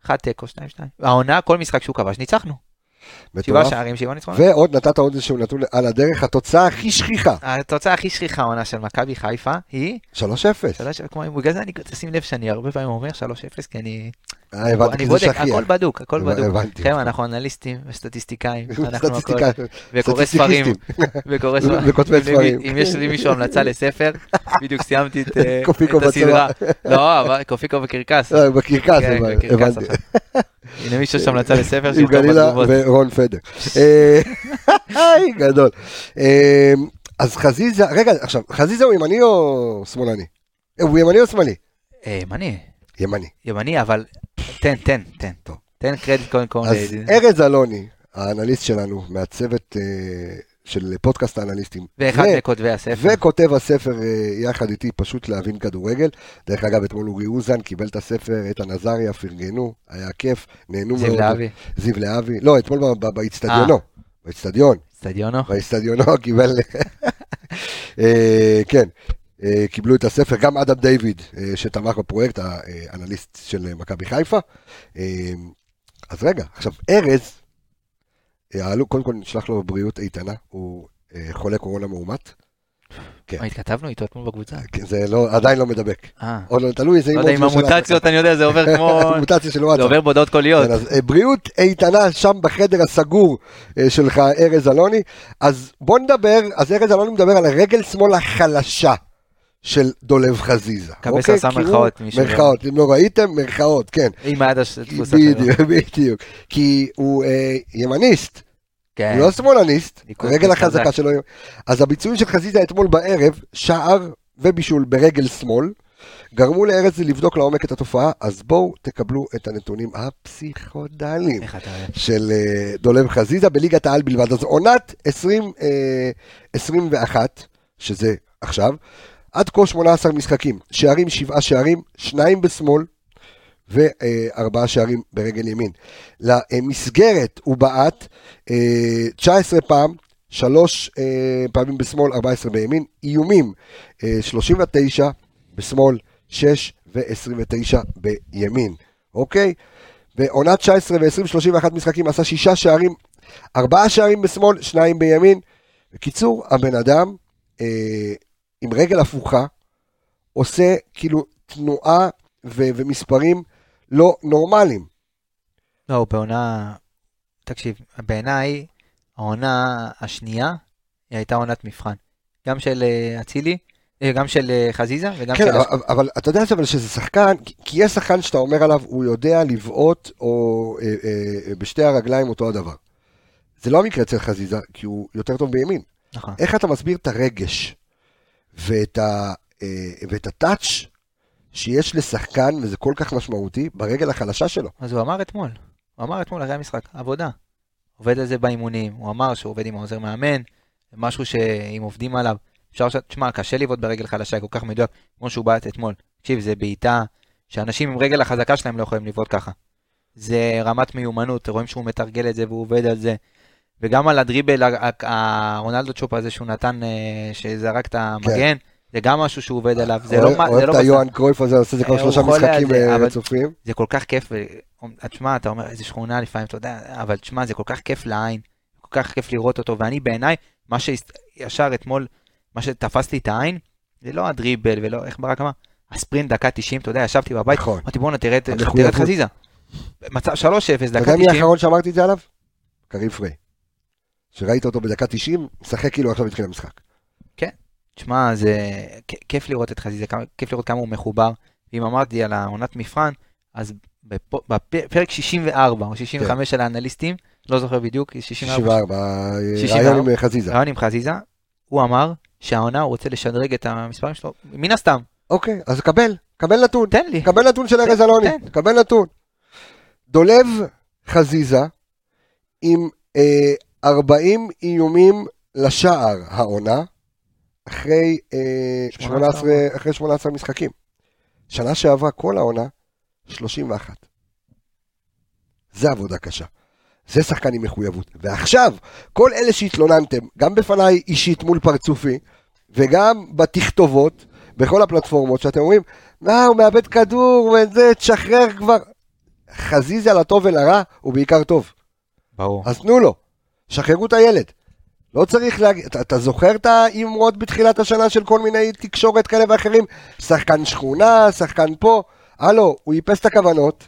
B: אחד תיקו, 2-2. העונה, כל משחק שהוא כבש, ניצחנו. שבעה. שערים, שבעה ניצחונות.
A: ועוד נתת עוד איזשהו נתון על הדרך, התוצאה הכי שכיחה,
B: התוצאה הכי שכיחה העונה של מכבי חיפה היא
A: 3-0.
B: שלוש, כמו, בגלל זה אני, תשים לב שאני הרבה פעמים אומר 3-0, כי אני,
A: אה, הבנתי,
B: אני
A: כי זה
B: בודק. הכל בדוק, הכל בדוק. חבר'ה, אנחנו אנליסטים וסטטיסטיקאים, אנחנו הכל, וקורא ספרים. וקורא ספרים.
A: וכותבי
B: אם יש למישהו המלצה לספר, בדיוק סיימתי את הסדרה. לא, קופיקו וקרקס.
A: אה, בקרקס,
B: כן. בקרקס
A: הבנתי.
B: הנה מישהו יש המלצה לספר
A: עם
B: שיכתוב
A: גלילה
B: בתגובות.
A: ורון פדר. אה, היי, גדול. אה, אז חזיזה, רגע, עכשיו, חזיזה הוא ימני או שמאלני? אה, הוא ימני או שמאלי?
B: אני?
A: ימני.
B: ימני, אבל תן, תן, תן. תן קרדיט קודם כל.
A: אז ארז אלוני, האנליסט שלנו, מהצוות של פודקאסט האנליסטים.
B: ואחד
A: ו-
B: מכותבי הספר.
A: וכותב הספר אה, יחד איתי, פשוט להבין כדורגל. דרך אגב, אתמול אורי אוזן קיבל את הספר, איתן עזריה, פרגנו, היה כיף, נהנו מאוד.
B: זיו להבי.
A: זיו להבי. לא, אתמול באיצטדיונו. באיצטדיון.
B: אצטדיונו.
A: באיצטדיונו קיבל... אה, כן, אה, קיבלו את הספר, גם אדם דיוויד, אה, שתמך בפרויקט, האנליסט של אה, מכבי חיפה. אה, אז רגע, עכשיו, ארז, העלו, קודם כל נשלח לו בריאות איתנה, הוא אה, חולה קורונה מאומת. כן.
B: מה, התכתבנו איתו אתמול בקבוצה?
A: כן, זה לא, עדיין לא מדבק.
B: אה.
A: או לא, תלוי איזה
B: לא יודע, עם
A: אימון שלו.
B: המוטציות, אני יודע, זה עובר כמו...
A: מוטציה של
B: זה
A: וואטסאפ.
B: עובר בהודעות קוליות.
A: כן, אז אה, בריאות איתנה שם בחדר הסגור אה, שלך, ארז אלוני. אז בוא נדבר, אז ארז אלוני מדבר על הרגל שמאל החלשה של דולב חזיזה.
B: קבס
A: אוקיי?
B: עשה מרכאות,
A: מרכאות, אם לא ראיתם, מרכאות, כן.
B: עם היד הדפוס
A: בדיוק, בדיוק. כי הוא אה, ימניסט,
B: כן.
A: הוא לא שמאלניסט, הרגל
B: חזק.
A: החזקה שלו. אז הביצועים של חזיזה אתמול בערב, שער ובישול ברגל שמאל, גרמו לארז לבדוק לעומק את התופעה, אז בואו תקבלו את הנתונים הפסיכודליים. של אה, דולב חזיזה בליגת העל בלבד. אז עונת 2021, שזה עכשיו, עד כה 18 משחקים, שערים שבעה שערים, שניים בשמאל וארבעה שערים ברגל ימין. למסגרת הוא בעט אה, 19 פעם, שלוש אה, פעמים בשמאל, 14 בימין, איומים אה, 39 בשמאל, 6 ו-29 בימין, אוקיי? בעונת 19 ו-20, 31 משחקים, עשה שישה שערים, ארבעה שערים בשמאל, שניים בימין. בקיצור, הבן אדם אה, עם רגל הפוכה, עושה כאילו תנועה ו- ומספרים לא נורמליים.
B: לא, הוא בעונה... תקשיב, בעיניי, העונה השנייה, היא הייתה עונת מבחן. גם של אה, אצילי, אה, גם של אה, חזיזה וגם
A: כן,
B: של...
A: אבל, אבל אתה יודע אבל שזה שחקן, כי- כי יש שחקן שאתה אומר עליו, הוא יודע לבעוט או אה, אה, בשתי הרגליים אותו הדבר. זה לא המקרה אצל חזיזה, כי הוא יותר טוב בימין.
B: נכון.
A: איך אתה מסביר את הרגש ואת, ה, אה, ואת הטאץ' שיש לשחקן, וזה כל כך משמעותי, ברגל החלשה שלו.
B: אז הוא אמר אתמול, הוא אמר אתמול אחרי המשחק, עבודה. עובד על זה באימונים, הוא אמר שהוא עובד עם העוזר מאמן, זה משהו שאם עובדים עליו, אפשר ש... תשמע, קשה לבעוט ברגל חלשה, כל כך מדויק, כמו שהוא בעט אתמול. תקשיב, זה בעיטה שאנשים עם רגל החזקה שלהם לא יכולים לבעוט ככה. זה רמת מיומנות, רואים שהוא מתרגל את זה והוא עובד על זה. וגם על הדריבל, הרונלדו צ'ופ הזה שהוא נתן, אה, שזרק את המגן, זה גם משהו שהוא עובד עליו, זה לא...
A: אוהב
B: לא
A: את היוהאן קרויף הזה, עושה את זה כבר
B: אה,
A: שלושה משחקים
B: זה,
A: אה, רצופים.
B: זה כל כך כיף, תשמע, אתה אומר, איזה שכונה לפעמים, אתה יודע, אבל תשמע, זה כל כך כיף לעין, כל כך כיף לראות אותו, ואני בעיניי, מה שישר אתמול, מה שתפס לי את העין, זה לא הדריבל ולא, איך ברק אמר, הספרינט דקה 90, אתה יודע, ישבתי בבית,
A: נכון.
B: אמרתי בואנה, תראה את חזיזה. מצב 3-0,
A: אתה
B: דקה
A: יודע מי
B: 90,
A: האחרון שאמרתי את זה עליו? קריב פריי. שראית אותו בדקה 90, משחק כאילו עכשיו התחיל המשחק.
B: תשמע, זה כיף לראות את חזיזה, כיף לראות כמה הוא מחובר, ואם אמרתי על העונת מבחן, אז בפ- בפרק 64 או 65 של האנליסטים, לא זוכר בדיוק, 64,
A: 64, אה,
B: 64.
A: רעיון עם חזיזה.
B: רעיון עם חזיזה, הוא אמר שהעונה הוא רוצה לשדרג את המספרים שלו, מן הסתם,
A: אוקיי, אז קבל, קבל נתון.
B: תן לי.
A: קבל נתון של ארז אלוני. קבל נתון. דולב חזיזה עם אה, 40 איומים לשער העונה, אחרי, אה,
B: 18
A: 18, אחרי 18 משחקים. שנה שעברה כל העונה, 31. זה עבודה קשה. זה שחקן עם מחויבות. ועכשיו, כל אלה שהתלוננתם, גם בפניי אישית מול פרצופי, וגם בתכתובות, בכל הפלטפורמות, שאתם אומרים, מה, הוא מאבד כדור, וזה, תשחרר כבר. חזיזה לטוב ולרע, הוא בעיקר טוב.
B: ברור.
A: אז תנו לו, שחררו את הילד. לא צריך להגיד, אתה, אתה זוכר את האמרות בתחילת השנה של כל מיני תקשורת כאלה ואחרים? שחקן שכונה, שחקן פה, הלו, הוא איפס את הכוונות,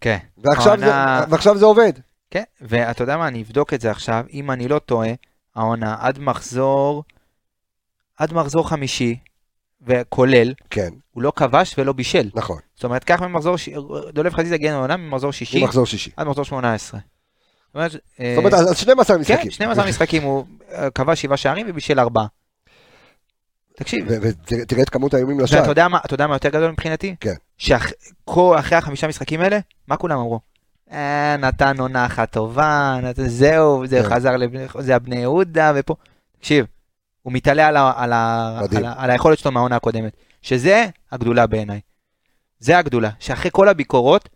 B: כן.
A: ועכשיו,
B: העונה-
A: זה, ועכשיו זה עובד.
B: כן, ואתה יודע מה, אני אבדוק את זה עכשיו, אם אני לא טועה, העונה עד מחזור, עד מחזור חמישי, וכולל,
A: כן,
B: הוא לא כבש ולא בישל.
A: נכון,
B: זאת אומרת, קח ממחזור, ש- דולב חזיזה הגיע לעונה ממחזור שישי
A: ממחזור שישי.
B: עד מחזור 18. זאת אומרת, אה,
A: זאת אומרת, אז אז 12
B: כן,
A: משחקים.
B: 12 משחקים הוא אה, כבש שבעה שערים ובישל ארבעה. תקשיב,
A: ו- ותראה את כמות האיומים
B: ואתה
A: לשער.
B: יודע מה- אתה יודע מה יותר גדול מבחינתי?
A: כן.
B: שאחרי החמישה משחקים האלה, מה כולם אמרו? אה, נתן עונה אחת טובה, זהו, זה
A: כן.
B: חזר, לבני, זה הבני יהודה, ופה, תקשיב, הוא מתעלה על היכולת שלו מהעונה הקודמת, שזה הגדולה בעיניי. זה הגדולה, שאחרי כל הביקורות,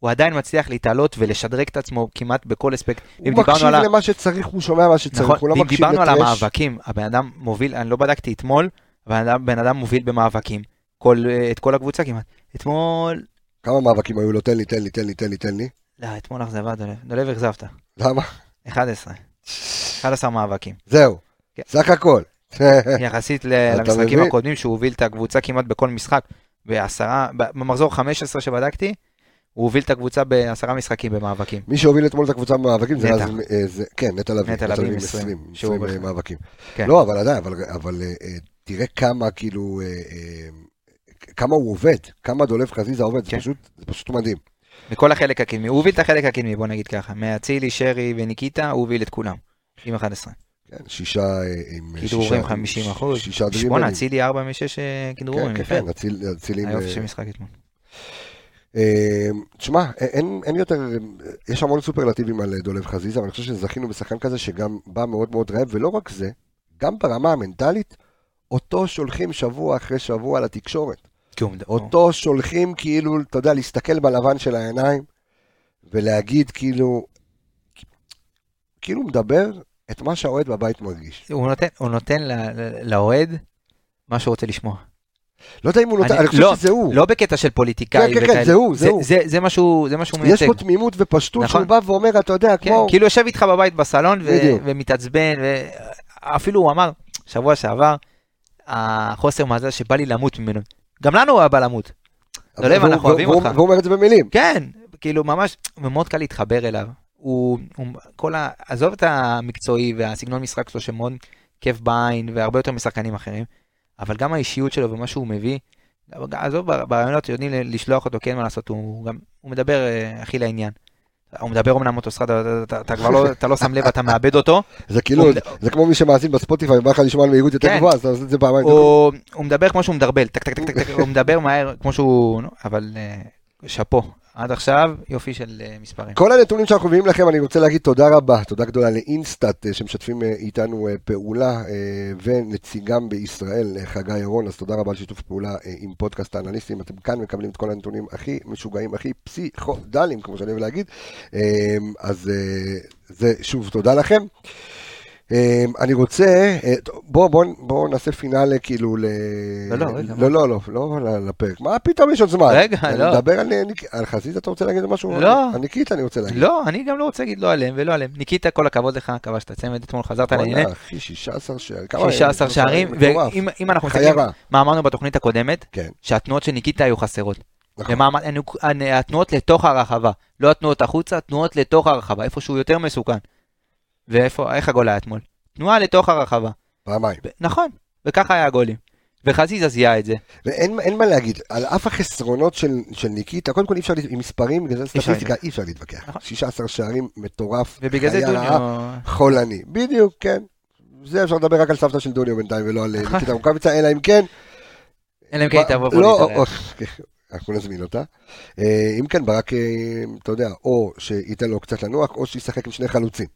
B: הוא עדיין מצליח להתעלות ולשדרג את עצמו כמעט בכל אספקט.
A: הוא
B: אם
A: מקשיב
B: על
A: למה שצריך, הוא שומע מה שצריך,
B: נכון,
A: הוא לא מקשיב
B: דיברנו על
A: לטרש.
B: המאבקים, הבן אדם מוביל, אני לא בדקתי אתמול, הבן אדם- בן אדם מוביל במאבקים, כל, את כל הקבוצה כמעט. אתמול,
A: כמה מאבקים היו לו? תן לי, תן לי, תן לי, תן לי, תן לי.
B: לא, אתמול אכזבה, דולב, דולב אכזבת.
A: למה?
B: 11. 11 מאבקים.
A: זהו,
B: כן.
A: סך הכל.
B: יחסית למשחקים? הקודמים, שהוא הוביל את הקבוצה כמעט בכל משחק, בעשרה, במחזור 15 שבדקתי, הוא הוביל את הקבוצה בעשרה משחקים במאבקים.
A: מי שהוביל אתמול את הקבוצה במאבקים זה. רז, אה, זה- כן, נטע לביא,
B: נטע לביא עם
A: 20,
B: 20,
A: 20
B: שהוא בכלל.
A: מאבקים.
B: כן.
A: לא, אבל עדיין, אבל- אבל אה, אה, תראה כמה כאילו, אה, אה, כמה הוא עובד, כמה דולב חזיזה עובד, זה
B: כן.
A: פשוט- זה פשוט מדהים.
B: מכל החלק הקדמי, הוא הוביל את החלק הקדמי, בוא נגיד ככה. מאצילי, שרי וניקיטה, הוא הוביל את כולם. עם 11.
A: כן, שישה אה, עם... אה,
B: כידורים
A: שישה-
B: 50 אחוז.
A: שישה דריבלים.
B: אצילי 4 מ-6 כידורים,
A: כן, כן. כן, אצילי...
B: היופי
A: אה,
B: של משחק אתמול.
A: אה, תשמע, אין, אין יותר, יש המון סופרלטיבים על אה, דולב חזיזה, אבל אני חושב שזכינו בשחקן כזה שגם בא מאוד מאוד רעב, ולא רק זה, גם ברמה המנטלית, אותו שולחים שבוע אחרי שבוע לתקשורת. אותו שולחים כאילו, אתה יודע, להסתכל בלבן של העיניים, ולהגיד כאילו, כאילו מדבר את מה שהאוהד בבית מרגיש.
B: הוא נותן, הוא נותן לאוהד מה שהוא רוצה לשמוע.
A: לא יודע אם הוא נותן,
B: אני-
A: חושב
B: לא,
A: שזה הוא.
B: לא בקטע של פוליטיקאי
A: כן, כן, כן, זה הוא, זה הוא.
B: זה, מה שהוא זה מה שהוא
A: יש
B: מייצג.
A: פה תמימות ופשטות
B: נכון.
A: שהוא בא ואומר, אתה יודע,
B: כן,
A: כמו...
B: כאילו יושב איתך בבית בסלון. ומתעצבן, ואפילו הוא אמר, שבוע שעבר, החוסר מזל שבא לי למות ממנו. גם לנו הוא היה בא למות. דולב,
A: והוא-
B: אנחנו אוהבים אותך.
A: והוא אומר את זה במילים.
B: כן, כאילו ממש, ומאוד קל להתחבר אליו. הוא, הוא כל ה... עזוב את המקצועי והסגנון משחק שלו שמאוד כיף בעין והרבה יותר משחקנים אחרים, אבל גם האישיות שלו ומה שהוא מביא, עזוב, בר- ברעיונות יודעים לשלוח אותו, כן מה לעשות, הוא גם, הוא מדבר אה, הכי לעניין. הוא מדבר אמנם אוטוסטרדה, אתה, כבר לא, אתה לא שם לב, אתה מאבד אותו,
A: זה כאילו, זה כמו מי שמאזין בספוטיפיי, ובא לך לשמוע על מהירות יותר
B: כן.
A: גבוהה, אז אתה עושה את זה פעמיים.
B: הוא, מדבר כמו שהוא מדרבל, הוא מדבר מהר כמו שהוא, אבל אה, שאפו, עד עכשיו יופי של אה, מספרים.
A: כל הנתונים שאנחנו מביאים לכם, אני רוצה להגיד תודה רבה, תודה גדולה לאינסטאט אה, שמשתפים אה, איתנו פעולה, ונציגם בישראל, חגי ירון, אז תודה רבה על שיתוף פעולה עם פודקאסט האנליסטים, אתם כאן מקבלים את כל הנתונים הכי משוגעים, הכי פסיכודליים, כמו שאני אוהב להגיד, אז זה שוב תודה לכם. אה, אני רוצה, אה, בוא, בוא, בוא נעשה פינאלה כאילו ל...
B: לא, לא, רגע,
A: לא, לא, לא, לא ל- לפרק. מה פתאום יש עוד זמן?
B: רגע,
A: אני
B: לא.
A: מדבר על, על חזית, אתה רוצה להגיד משהו?
B: לא.
A: על ניקיטה אני רוצה להגיד.
B: לא, אני גם לא רוצה להגיד לא עליהם ולא עליהם. ניקיטה, כל הכבוד לך, כבשת צמד, אתמול חזרת לענייני.
A: וואלה, אחי, 16 שערים. כמה-
B: 16 שערים. ואם אם אנחנו מסתכלים. מה אמרנו בתוכנית הקודמת,
A: כן.
B: שהתנועות של ניקיטה היו חסרות.
A: נכון.
B: אמר- הנו- התנועות לתוך הרחבה, לא התנועות החוצה, התנועות לתוך הרחבה, איפה שהוא יותר מסוכן. ואיפה, איך הגול היה אתמול? תנועה לתוך הרחבה.
A: פעמיים.
B: נכון, וככה היה הגולים. וחזיזה זיהה את זה.
A: ואין אין מה להגיד, על אף החסרונות של, של ניקיטה, קודם כל אי אפשר, עם מספרים, בגלל זה סטטיסטיקה, אי אפשר להתווכח.
B: נכון.
A: 16 שערים, מטורף,
B: ובגלל זה
A: רעה,
B: דוניו...
A: חולני. בדיוק, כן. זה אפשר לדבר רק על סבתא של דוניו בינתיים, ולא על אה,
B: נכון.
A: ניקיטה רוקאביצה, אלא אם כן,
B: אלא אם כן תבוא פה
A: לא,
B: להתארח.
A: או- אנחנו נזמין אותה. אה, אם כן, ברק, אה, אתה יודע, או שייתן לו קצת לנוח, או שישחק עם שני חלוצים.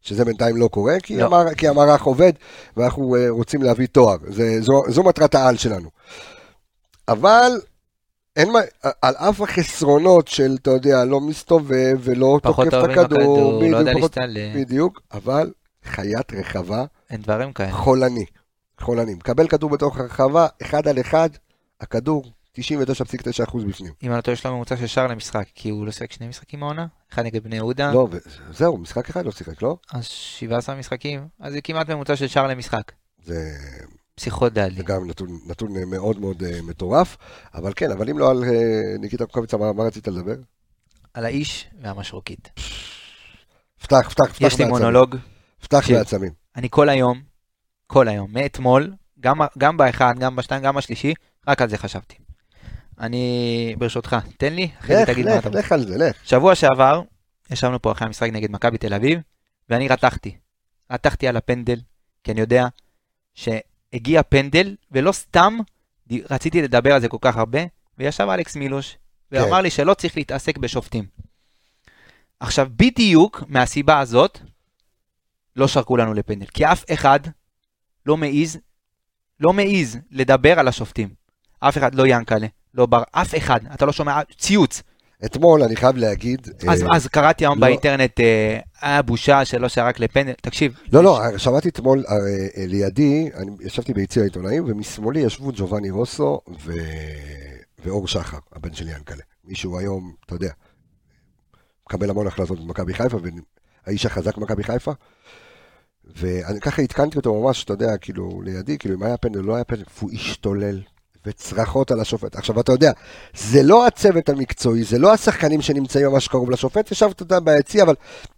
A: שזה בינתיים לא קורה, כי,
B: לא.
A: המער, כי המערך עובד, ואנחנו אה, רוצים להביא תואר. זה, זו, זו מטרת העל שלנו. אבל, אין מה, על אף החסרונות של, אתה יודע, לא מסתובב ולא תוקף את הכדור,
B: הכדור, לא יודע
A: פחות- בדיוק, אבל חיית רחבה,
B: אין דברים כאלה.
A: חולני. חולני. מקבל כדור בתוך הרחבה, אחד על אחד, הכדור 99.9% בפנים.
B: אם אני לא טועה, יש לו ממוצע של שער למשחק, כי הוא לא שיחק שני משחקים העונה, אחד נגד בני יהודה,
A: לא, זהו, משחק אחד לא שיחק, לא?
B: אז 17 משחקים, אז זה כמעט ממוצע של שער למשחק.
A: זה,
B: פסיכודלי.
A: זה גם נתון, נתון אה, מאוד מאוד אה, מטורף, אבל כן, אבל אם לא על אה, ניקיטה קוקוביצה, מה, מה רצית לדבר?
B: על האיש והמשרוקית.
A: פתח, פתח, פתח
B: יש לי. מונולוג,
A: פתח
B: תקשיב.
A: בעצמים.
B: אני כל היום, כל היום, מאתמול, גם, גם באחד, גם בשתיים, גם בשלישי, רק על זה חשבתי. אני, ברשותך, תן לי, אחרי זה
A: לך,
B: תגיד מה
A: לך,
B: אתה...
A: לך על זה, לך.
B: שבוע שעבר, ישבנו פה אחרי המשחק נגד מכבי תל אביב, ואני רתחתי. רתחתי על הפנדל, כי אני יודע שהגיע פנדל, ולא סתם רציתי לדבר על זה כל כך הרבה, וישב אלכס מילוש,
A: כן.
B: ואמר לי שלא צריך להתעסק בשופטים. עכשיו, בדיוק מהסיבה הזאת, לא שרקו לנו לפנדל. כי אף אחד לא מעז, לא מעז לדבר על השופטים. אף אחד, לא ינקלה, לא בר, אף אחד, אתה לא שומע ציוץ.
A: אתמול, אני חייב להגיד...
B: אז,
A: אה,
B: אז קראתי היום
A: לא.
B: באינטרנט, אה, היה בושה שלא שרק לפנדל. תקשיב,
A: לא, לא, שמעתי אתמול אה, אה, לידי, אני ישבתי ביציע העיתונאים, ומשמאלי ישבו ג'ובאני רוסו ו... ואור שחר, הבן של ינקלה. מישהו היום, אתה יודע, מקבל המון החלטות במכבי חיפה, והאיש החזק במכבי חיפה. ואני ככה עדכנתי אותו ממש, אתה יודע, כאילו, לידי, כאילו, אם היה פנדל, לא היה פנדל, והוא השתולל, וצרחות על השופט. עכשיו, אתה יודע, זה לא הצוות המקצועי, זה לא השחקנים שנמצאים ממש קרוב לשופט, ישב, אתה יודע, ביציע, אבל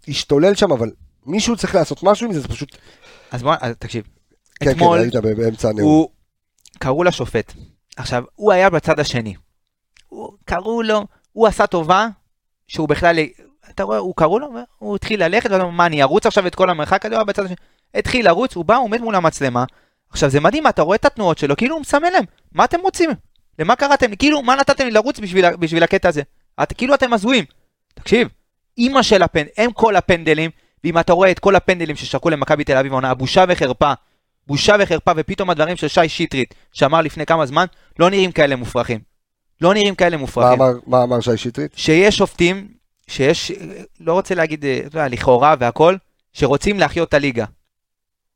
A: השתולל שם, אבל מישהו צריך לעשות משהו עם זה, זה פשוט...
B: אז בוא, אז תקשיב.
A: כן,
B: אתמול
A: כן, היית באמצע הנאום.
B: הוא, קראו לשופט. עכשיו, הוא היה בצד השני. הוא, קראו לו, הוא עשה טובה, שהוא בכלל, אתה רואה, הוא קראו לו, הוא התחיל ללכת, ואתה אומר, מה, אני ארוץ עכשיו את כל המרחק הזה, הוא היה בצד השני. התחיל לרוץ, הוא בא, הוא עומד מול המצלמה. עכשיו, זה מדהים, אתה רואה את התנועות שלו, כאילו הוא מסמן להם, מה אתם רוצים? למה קראתם לי? כאילו, מה נתתם לי לרוץ בשביל, בשביל הקטע הזה? את, כאילו אתם הזויים. תקשיב, אימא של הפנד, הם כל הפנדלים, ואם אתה רואה את כל הפנדלים ששרקו למכבי תל אביב העונה, בושה וחרפה. בושה וחרפה, ופתאום הדברים של שי שטרית, שאמר לפני כמה זמן, לא נראים כאלה מופרכים. לא נראים כאלה
A: מה
B: מופרכים.
A: אמר- מה אמר שי שטרית?
B: שיש שופטים, שיש, לא רוצה להגיד, אתה יודע, לכאורה והכל, שרוצים להחיות את הליגה.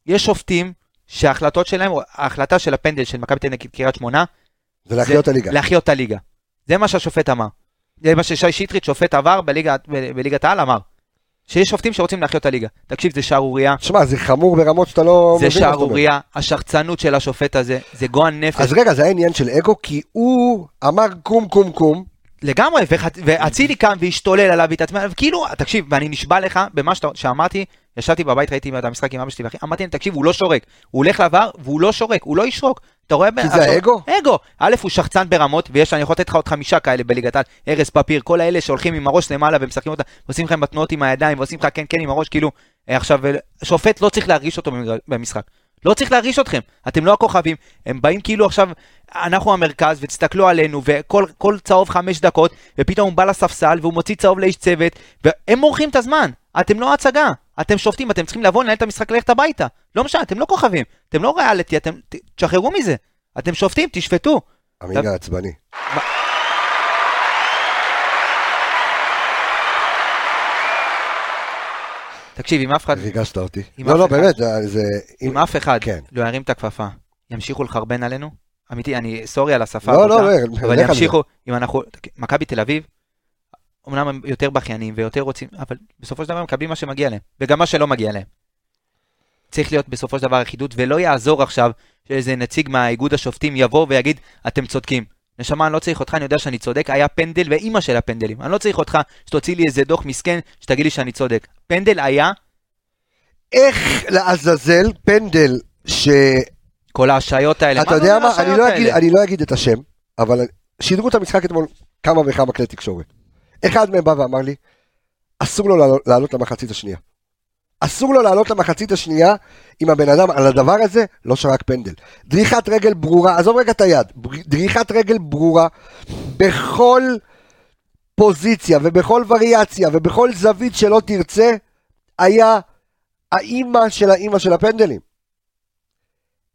B: יש שופטים שההחלטות שלהם, ההחלטה של הפנדל של מכבי תל אביב קריית שמונה,
A: זה להחיות את הליגה.
B: להחיות את הליגה. זה מה שהשופט אמר. זה מה ששי שטרית, שופט עבר בליגה, בליגת העל, אמר. שיש שופטים שרוצים להחיות את הליגה. תקשיב, זה שערורייה.
A: שמע, זה חמור ברמות שאתה לא
B: זה
A: מבין אומר.
B: שערורייה, השחצנות של השופט הזה, זה גועל נפש.
A: אז רגע, זה היה עניין של אגו, כי הוא אמר קום קום קום,
B: לגמרי, ואצילי קם והשתולל עליו והתעצבן, כאילו, תקשיב, ואני נשבע לך, במה שאתה- שאמרתי, ישבתי בבית, ראיתי את המשחק עם אבא שלי ואחי, אמרתי להם, תקשיב, הוא לא שורק, הוא הולך לעבר והוא לא שורק, הוא לא ישרוק, אתה רואה?
A: כי זה האגו?
B: אגו, א', הוא שחצן ברמות, ויש, אני יכול לתת לך עוד חמישה כאלה בליגת העל, ארז פפיר, כל האלה שהולכים עם הראש למעלה ומשחקים אותה, ועושים לכם בתנועות עם הידיים, ועושים לך כן כן עם הראש, כאילו, עכשיו, שופט לא צריך להרגיש אותו במשחק. לא צריך להרגיש אתכם, אתם לא הכוכבים, הם באים כאילו עכשיו, אנחנו המרכז, ותסתכלו עלינו, וכל כל צהוב חמש דקות, ופתאום הוא בא לספסל, והוא מוציא צהוב לאיש צוות, והם מורחים את הזמן, אתם לא הצגה, אתם שופטים, אתם צריכים לבוא לנהל את המשחק, ללכת הביתה, לא משנה, אתם לא כוכבים, אתם לא ריאליטי, אתם, תשחררו מזה, אתם שופטים, תשפטו.
A: עמיגה עצבני.
B: תקשיב, אם אף אחד,
A: ריגשת אותי. לא, לא. באמת, זה-.
B: אם אף אחד
A: כן.
B: לא ירים את הכפפה, ימשיכו לחרבן עלינו, אמיתי, אני סורי על השפה,
A: לא, לא, לא,
B: אבל. ימשיכו, אם אנחנו, מכבי תל אביב, אמנם הם יותר בכיינים ויותר רוצים, אבל בסופו של דבר הם מקבלים מה שמגיע להם, וגם מה שלא מגיע להם. צריך להיות בסופו של דבר אחידות, ולא יעזור עכשיו שאיזה נציג מהאיגוד השופטים יבוא ויגיד, אתם צודקים. נשמה, אני לא צריך אותך, אני יודע שאני צודק, היה פנדל ואימא של הפנדלים. אני לא צריך אותך שתוציא לי איזה דוח מסכן, שתגיד לי שאני צודק. פנדל היה,
A: איך לעזאזל פנדל ש...
B: כל ההשעיות האלה.
A: אתה יודע מה, אני לא אגיד-? אני לא אגיד את השם, אבל שידרו את המשחק אתמול כמה וכמה כלי תקשורת. אחד מהם בא ואמר לי, אסור לו לעלות למחצית השנייה. אסור לו לעלות למחצית השנייה אם הבן אדם על הדבר הזה לא שרק פנדל. דריכת רגל ברורה, עזוב רגע את היד, דריכת רגל ברורה בכל פוזיציה ובכל וריאציה ובכל זווית שלא תרצה, היה האימא של האימא של הפנדלים.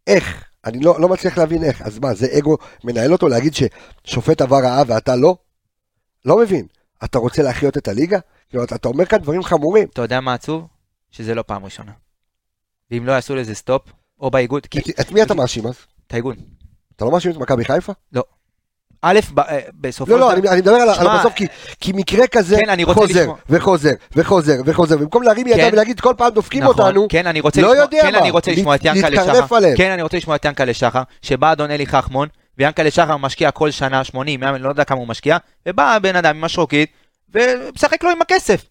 A: איך? אני לא, לא מצליח להבין איך. אז מה, זה אגו מנהל אותו להגיד ששופט עבר רעה ואתה לא? לא מבין. אתה רוצה להחיות את הליגה? כאילו, אתה אומר כאן דברים חמורים.
B: אתה יודע מה עצוב? שזה לא פעם ראשונה. ואם לא יעשו לזה סטופ, או באיגוד, כי...
A: את, את מי אתה מאשים אז?
B: את האיגוד.
A: אתה לא מאשים את מכבי חיפה?
B: א', ב- אה, בסופו
A: לא,
B: של
A: לא,
B: דבר...
A: אני, אני מדבר על, הבסוף, כי, כי מקרה כזה
B: כן,
A: חוזר. וחוזר, וחוזר, וחוזר, במקום להרים ידיים
B: כן.
A: ולהגיד כל פעם דופקים
B: נכון,
A: אותנו,
B: כן, אני רוצה
A: לא יודע
B: כן,
A: מה,
B: אני רוצה לשמוע את
A: להת-
B: ינקלה
A: להתקרב
B: שחר.
A: עליהם.
B: כן, אני רוצה לשמוע את ינקלה שחר, שבא אדון אלי חכמון, ויענקלה שחר משקיע כל שנה 80, 100, אני לא יודע כמה הוא משקיע, ובא הבן אדם עם השרוקית, ומשחק לו עם הכסף.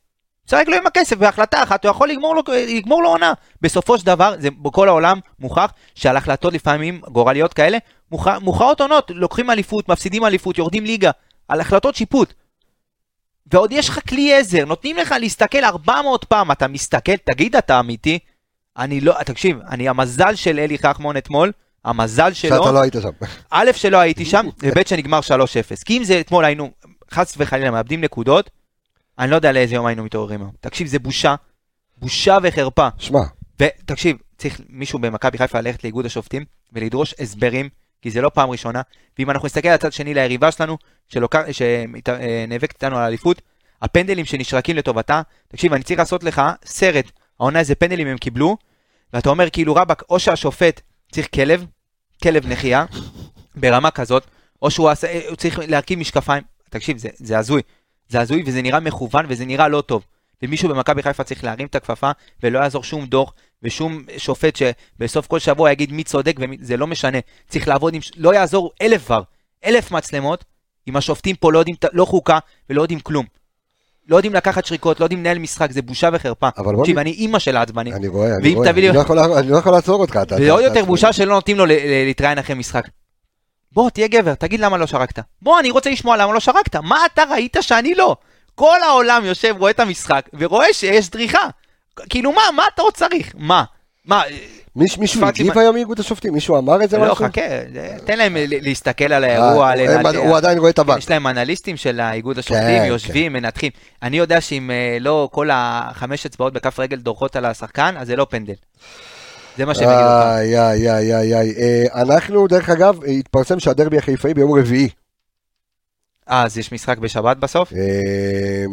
B: משחק לו עם הכסף, בהחלטה אחת הוא יכול לגמור לו, לגמור לו עונה. בסופו של דבר, זה בכל העולם מוכח שעל החלטות לפעמים גורליות כאלה, מוכ- מוכרעות עונות, לוקחים אליפות, מפסידים אליפות, יורדים ליגה, על החלטות שיפוט. ועוד יש לך כלי עזר, נותנים לך להסתכל 400 פעם, אתה מסתכל, תגיד אתה אמיתי, אני לא, תקשיב, אני המזל של אלי חכמון אתמול, המזל שלו,
A: שאתה לא היית שם.
B: א', שלא הייתי שם, וב', שנגמר 3-0. כי אם זה אתמול היינו, חס וחלילה, מאבדים נקודות, אני לא יודע לאיזה יום היינו מתעוררים היום. תקשיב, זה בושה, בושה וחרפה.
A: שמע,
B: ותקשיב, צריך מישהו במכבי חיפה ללכת לאיגוד השופטים ולדרוש הסברים, כי זה לא פעם ראשונה. ואם אנחנו נסתכל על הצד שני ליריבה שלנו, שנאבקת איתנו על האליפות, הפנדלים שנשרקים לטובתה, תקשיב, אני צריך לעשות לך סרט, העונה איזה פנדלים הם קיבלו, ואתה אומר כאילו רבאק, או שהשופט צריך כלב, כלב נחייה, ברמה כזאת, או שהוא עשה, הוא צריך להרכיב משקפיים. תקשיב, זה, זה הזוי. זה הזוי וזה נראה מכוון וזה נראה לא טוב. ומישהו במכבי חיפה צריך להרים את הכפפה, ולא יעזור שום דוח, ושום שופט שבסוף כל שבוע יגיד מי צודק, וזה לא משנה. צריך לעבוד עם, לא יעזור אלף כבר, אלף מצלמות, אם השופטים פה לא יודעים, לא חוקה ולא יודעים כלום. לא יודעים לקחת שריקות, לא יודעים לנהל משחק, זה בושה וחרפה.
A: אבל בוא
B: תקשיב, אני אימא של העצבני.
A: אני רואה, אני רואה. אני לא יכול- אני לא יכול לעצור אותך. אתה-
B: עוד יותר בושה שלא נותנים לו להתראיין אחרי משחק. בוא, תהיה גבר, תגיד למה לא שרקת. בוא, אני רוצה לשמוע למה לא שרקת. מה אתה ראית שאני לא? כל העולם יושב, רואה את המשחק, ורואה שיש דריכה. כאילו מה, מה אתה עוד צריך? מה? מה,
A: מיש- מישהו הגיב היום מאיגוד השופטים? מישהו אמר את זה
B: לא,
A: משהו?
B: חכה, זה- תן להם ל- להסתכל על
A: אה,
B: האירוע,
A: הם-
B: לנתח.
A: הוא עדיין רואה את הבנק.
B: יש להם אנליסטים של האיגוד השופטים,
A: כן,
B: יושבים, מנתחים. אני יודע שאם אה, לא כל החמש אצבעות בכף רגל דורכות על השחקן, אז זה לא פנדל. זה מה שהם יגידו לך.
A: איי, איי, איי, איי, איי. אה, אנחנו, דרך אגב, התפרסם שהדרבי החיפאי ביום רביעי.
B: אה, אז יש משחק בשבת בסוף?
A: אה,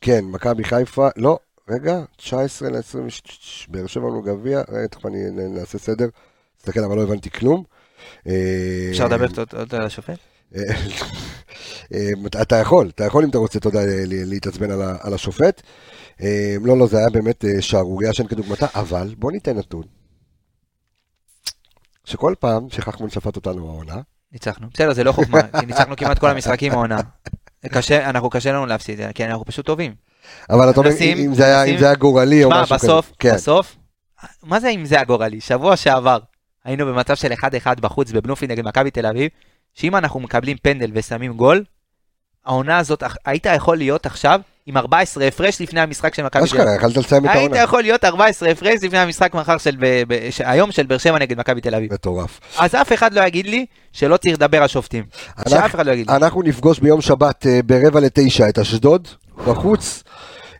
A: כן, מכבי חיפה, לא, רגע, 19 ל-20, באר שבע לנו גביע, תכף אני נעשה סדר. תסתכל, אבל לא הבנתי כלום.
B: אפשר לדבר עוד על השופט?
A: אתה יכול, אתה יכול אם אתה רוצה, ל- להתעצבן על השופט. לא, לא, זה היה באמת שערורייה שאין כדוגמתה, אבל בוא ניתן נתון. שכל פעם שחכמון שפט אותנו העונה,
B: ניצחנו. בסדר, זה לא חוכמה, כי ניצחנו כמעט כל המשחקים העונה. קשה, אנחנו קשה לנו להפסיד, כי אנחנו פשוט טובים.
A: אבל אתה אומר, אם זה היה- אם זה היה גורלי או
B: שמע,
A: משהו כזה.
B: בסוף,
A: כן.
B: בסוף, מה זה אם זה הגורלי? שבוע שעבר היינו במצב של 1-1 בחוץ בבלומפילד נגד מכבי תל אביב, שאם אנחנו מקבלים פנדל ושמים גול, העונה הזאת, היית יכול להיות עכשיו עם 14 הפרש לפני המשחק של מכבי תל אביב.
A: אשכרה, יכלת לסיים את
B: היית
A: העונה.
B: יכול להיות 14 הפרש לפני המשחק מחר של, ב- ב- ש- היום של באר שבע נגד מכבי תל אביב.
A: מטורף.
B: אז אף אחד לא יגיד לי שלא צריך לדבר על שופטים. שאף אחד לא יגיד לי.
A: אנחנו נפגוש ביום שבת אה, ברבע לתשע את אשדוד, בחוץ.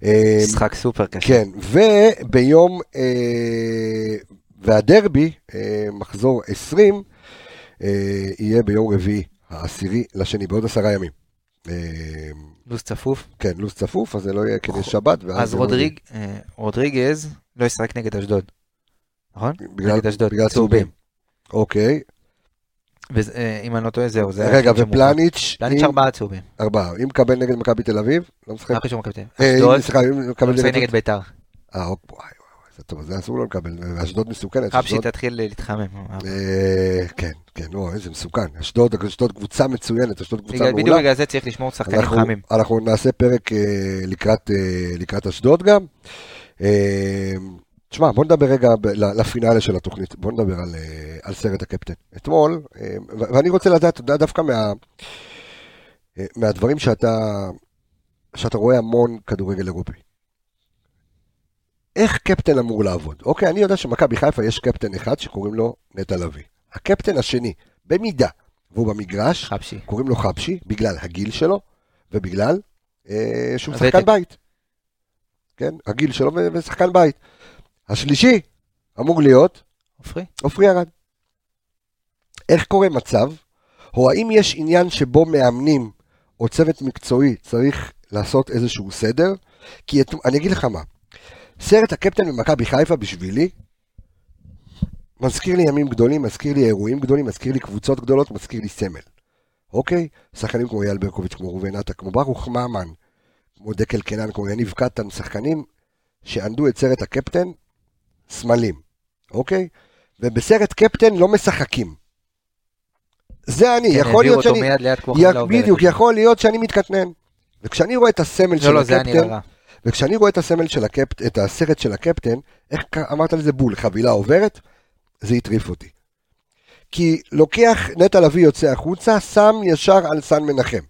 A: אה,
B: משחק סופר קשה.
A: כן, וביום, אה, והדרבי, מחזור 20, אה, יהיה ביום רביעי, העשירי לשני, בעוד עשרה ימים. אה,
B: לו"ז צפוף.
A: כן, לו"ז צפוף, אז זה לא יהיה כדי שבת.
B: אז
A: לא
B: רודריג, אה, רודריגז לא ישחק נגד אשדוד. נכון?
A: בגלל,
B: נגד אשדוד,
A: בגלל צהובים. אוקיי,
B: ואם אני לא טועה זהו, זה...
A: רגע. ופלניץ',
B: פלניץ' ארבעה צהובים.
A: ארבעה, אם מקבל נגד מכבי תל אביב, לא משחק.
B: מה חשוב מכבי תל
A: אה,
B: אביב?
A: אם
B: אשדוד, לא משחק.
A: נגד
B: ביתר.
A: אה, אוקיי, זה טוב, זה אסור לו לקבל, אשדוד מסוכנת. אשדוד-
B: תתחיל להתחמם.
A: אה, כן, כן, לא, איזה מסוכן. אשדוד, אשדוד קבוצה מצוינת, אשדוד קבוצה
B: בגלל- בדיוק
A: מעולה.
B: בגלל זה צריך לשמור שחקנים חמים.
A: אנחנו נעשה פרק אה, לקראת, אה, לקראת אשדוד גם. תשמע, בוא נדבר רגע לפינאלה של התוכנית, בוא נדבר על, על סרט הקפטן. אתמול, ואני רוצה לדעת, אתה יודע, דווקא מה, מהדברים שאתה, שאתה רואה המון כדורגל אירופי. איך קפטן אמור לעבוד? אוקיי, אני יודע שמכבי חיפה יש קפטן אחד שקוראים לו נטע לביא. הקפטן השני, במידה והוא במגרש,
B: חפשי.
A: קוראים לו חבשי, בגלל הגיל שלו, ובגלל אה, שהוא
B: הוותק.
A: שחקן בית. כן, הגיל שלו ושחקן בית. השלישי אמור להיות
B: עופרי?
A: עופרי ארד. איך קורה מצב, או האם יש עניין שבו מאמנים או צוות מקצועי צריך לעשות איזשהו סדר? כי את, אני אגיד לך מה, סרט הקפטן במכבי חיפה בשבילי, מזכיר לי ימים גדולים, מזכיר לי אירועים גדולים, מזכיר לי קבוצות גדולות, מזכיר לי סמל. אוקיי? שחקנים כמו אייל ברקוביץ', כמו ראובן עטה, כמו ברוך ממן, כמו דקל קנן, כמו יניב קטן, שחקנים שענדו את סרט הקפטן, סמלים, אוקיי? ובסרט קפטן לא משחקים. זה אני,
B: כן,
A: יכול להיות
B: העבירו אותו
A: שאני...
B: מיד ליד כמו חבילה עוברת.
A: בדיוק, יכול להיות שאני מתקטנן. וכשאני רואה את הסמל של
B: לא, לא, זה היה נראה
A: הקפטן,
B: רע.
A: וכשאני רואה את הסמל של הקפטן, את הסרט של הקפטן, איך אמרת לזה בול, חבילה עוברת? זה הטריף אותי. כי לוקח, נטע לביא יוצא החוצה, שם ישר על סן מנחם,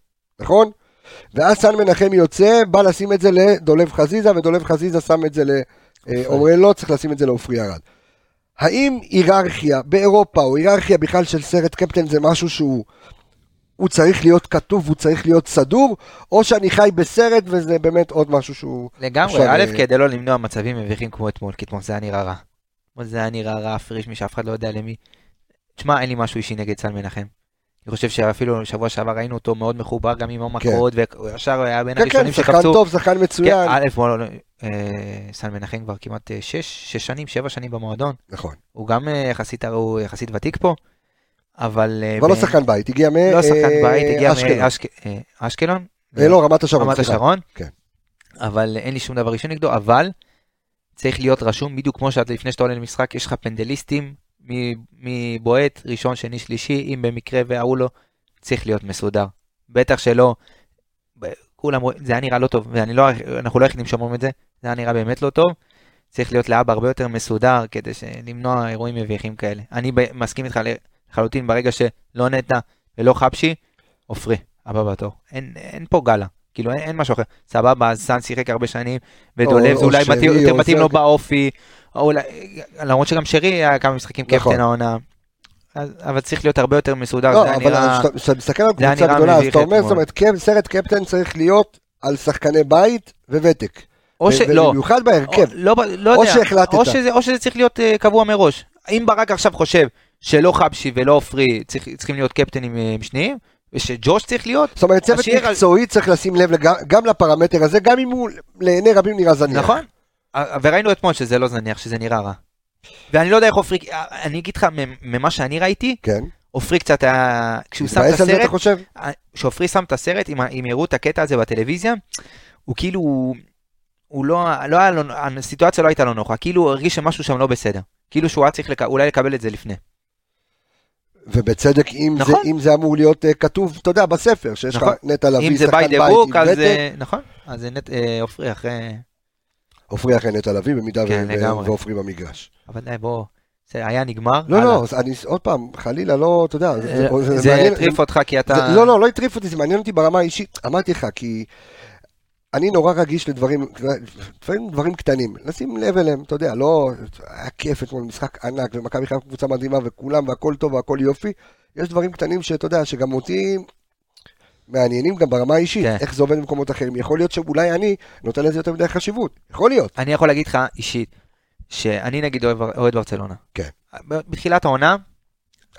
A: נכון? ואז סן מנחם יוצא, בא לשים את זה לדולב חזיזה, ודולב חזיזה שם את זה לעומרי לא, צריך לשים את זה לעופרי ארד. האם היררכיה באירופה, או היררכיה בכלל של סרט קפטן זה משהו שהוא... הוא צריך להיות כתוב, הוא צריך להיות סדור, או שאני חי בסרט וזה באמת עוד משהו שהוא...
B: לגמרי, א',
A: אה,
B: כדי לא למנוע מצבים מביכים כמו אתמול, כי אתמול זה היה נראה רע. אתמול זה היה נראה רע, פריש, מי שאף אחד לא יודע למי. תשמע, אין לי משהו אישי נגד סל מנחם. אני חושב שאפילו שבוע שעבר ראינו אותו מאוד מחובר גם עם עומר
A: כן.
B: והוא ישר היה בין
A: כן, כן,
B: הראשונים
A: שחקן
B: שקפצו.
A: טוב, שחקן
B: כן,
A: מצוין.
B: א', בוא, לא, אה, סל מנחם כבר כמעט אה, שש, שש שנים, שבע שנים במועדון.
A: נכון.
B: הוא גם אה, יחסית, הוא יחסית ותיק פה, אבל... אה,
A: אבל לא שחקן בית, הגיע מ...
B: לא
A: אה.
B: מאשקלון.
A: אה, לא, רמת השרון.
B: רמת. השרון,
A: כן.
B: אבל אין לי שום דבר ראשון נגדו, אבל צריך להיות רשום בדיוק כמו שאתה לפני שאתה עולה למשחק, יש לך פנדליסטים מבועט, ראשון, שני, שלישי, אם במקרה וההוא לא, צריך להיות מסודר. בטח שלא, כולם, רואים- זה היה נראה לא טוב, ואנחנו לא, אנחנו לא היחידים שאומרים את זה, זה היה נראה באמת לא טוב. צריך להיות לאבא הרבה יותר מסודר כדי למנוע אירועים מביכים כאלה. אני מסכים איתך לחלוטין, ברגע שלא נטע ולא חבשי, עופרי, הבא בתור. אין, אין פה גלה. כאילו אין, אין משהו אחר. סבבה, אז סאן שיחק הרבה שנים, ודולב זה אולי
A: שרי,
B: מתאים,
A: או
B: יותר מתאים
A: זה.
B: לו באופי, או אולי, למרות שגם שרי היה כמה משחקים
A: נכון.
B: קפטן העונה. אז, אבל צריך להיות הרבה יותר מסודר,
A: לא,
B: זה היה
A: אבל
B: נראה...
A: כשאתה- כשאתה מסתכל על קבוצה גדולה, אז אתה אומר. זאת אומרת, סרט קפטן צריך להיות על שחקני בית וותק.
B: או ש... לא,
A: ובמיוחד בהרכב.
B: או, לא, לא
A: או
B: יודע,
A: שהחלטת.
B: או שזה, או שזה צריך להיות uh, קבוע מראש. אם ברק עכשיו חושב שלא חבשי ולא עופרי צריך, צריכים להיות קפטנים משניים, ושג'וש צריך להיות,
A: זאת אומרת, צוות מקצועי צריך לשים לב לג- גם לפרמטר הזה, גם אם הוא לעיני רבים נראה זניח.
B: נכון? אה, וראינו אתמול שזה לא זניח, שזה נראה רע. ואני לא יודע איך עופרי, אה, אני אגיד לך, ממה שאני ראיתי,
A: כן.
B: עופרי קצת היה, כשהוא שם את
A: על אתה
B: הסרט,
A: חושב?
B: כשעופרי שם את הסרט, אם, אם יראו את הקטע הזה בטלוויזיה, הוא כאילו, הוא לא, לא היה לו, הסיטואציה לא הייתה לו נוחה, כאילו הוא הרגיש שמשהו שם לא בסדר. כאילו שהוא היה צריך לק, אולי לקבל את זה לפני.
A: ובצדק, אם זה-
B: נכון.
A: אם זה אמור להיות אה, כתוב, אתה יודע, בספר, שיש לך
B: נכון.
A: נטע לביא,
B: זה
A: שחקן בית עם
B: book, אז
A: ותק,
B: אה, נכון, אז זה נט- אה, עופרי אחרי,
A: עופרי אחרי נטע לביא, במידה
B: כן.
A: ועופרי במגרש.
B: אבל די, בוא, זה היה נגמר.
A: לא. לא, אני, עוד פעם, חלילה, לא, אתה יודע, זה- זה
B: זה
A: מעניין-
B: הטריף אותך כי אתה...
A: זה, לא, לא, לא הטריף אותי, זה מעניין אותי ברמה האישית. אמרתי לך, כי אני נורא רגיש לדברים, לפעמים דברים קטנים, לשים לב אליהם, אתה יודע, לא, היה כיף אתמול, משחק ענק, ומכבי חיפה קבוצה מדהימה, וכולם, והכל טוב, והכל יופי. יש דברים קטנים שאתה יודע, שגם אותי מעניינים גם ברמה האישית,
B: כן.
A: איך זה עובד במקומות אחרים. יכול להיות שאולי אני נותן לזה יותר מדי חשיבות, יכול להיות.
B: אני יכול להגיד לך אישית, שאני נגיד אוהד ברצלונה.
A: כן.
B: בתחילת העונה,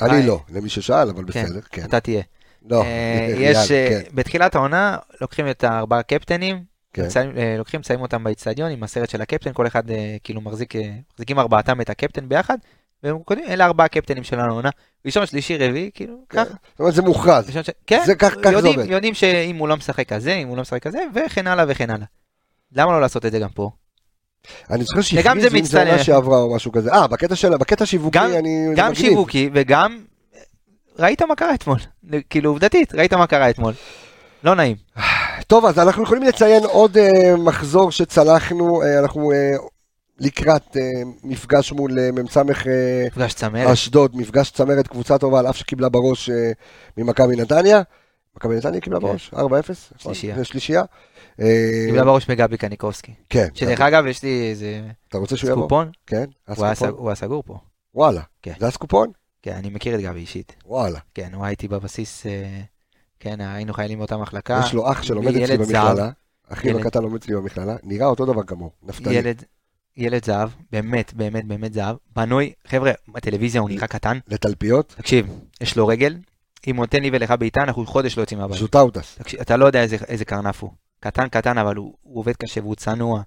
A: אני
B: היי.
A: לא, למי ששאל, אבל
B: כן,
A: בסדר, כן.
B: אתה תהיה.
A: לא,
B: אה, יש, אה,
A: כן,
B: בתחילת העונה, לוקחים את הארבעה קפטנים,
A: כן.
B: מצלמים- אה, לוקחים, שמים אותם באיצטדיון עם הסרט של הקפטן, כל אחד כאילו מחזיק, מחזיקים ארבעתם את הקפטן ביחד, והם כותבים, אלה ארבעה קפטנים של העונה, ראשון, שלישי, רביעי, כאילו,
A: כן.
B: ככה.
A: זאת אומרת, זה מוכרז.
B: ש- כן,
A: זה כך- כך זה
B: יודעים-
A: עובד.
B: יודעים שאם הוא לא משחק כזה, אם הוא לא משחק כזה, וכן הלאה וכן הלאה. למה לא לעשות את זה גם פה?
A: אני זוכר שהכריזו
B: זה
A: אם זה. עונה שעברה או משהו כזה. אה, בקטע של, בקטע שיווקי
B: גם-
A: אני... זה
B: גם
A: מגניב.
B: שיווקי וגם, ראית מה קרה אתמול, כאילו עובדתית, ראית מה קרה אתמול. לא נעים.
A: טוב, אז אנחנו יכולים לציין עוד אה, מחזור שצלחנו, אה, אנחנו אה, לקראת אה, מפגש מול אה, מ"ס
B: מפגש צמרת.
A: אשדוד, מפגש צמרת, קבוצה טובה, על אף שקיבלה בראש אה, ממכבי נתניה. מכבי נתניה קיבלה
B: כן.
A: בראש? 4-0?
B: שלישייה.
A: נכון, שלישייה. אה,
B: קיבלה בראש מגבי קניקובסקי.
A: כן.
B: שדרך אגב, יש לי איזה
A: אתה רוצה שהוא יבוא?
B: סקופון,
A: כן.
B: היה הוא היה סגור פה.
A: וואלה.
B: כן.
A: זה הסקופון?
B: כן, אני מכיר את גבי אישית.
A: וואלה.
B: כן, הוא היה איתי בבסיס, אה, כן, היינו חיילים באותה מחלקה.
A: יש לו אח שלומד אצלי. במכללה. אחי לא
B: ילד-
A: קטן לומד אצלי במכללה. נראה אותו דבר כמוהו. נפתלי.
B: ילד, ילד זהב, באמת, באמת, באמת זהב. בנוי, חבר'ה, בטלוויזיה הוא נראה קטן.
A: לתלפיות.
B: תקשיב, יש לו רגל, אם הוא נותן לי ולך בעיטה, אנחנו חודש לא יוצאים מהבית.
A: זוטאוטס.
B: אתה לא יודע איזה, איזה קרנף הוא. קטן קטן, אבל הוא, הוא עובד קשה והוא צנוע.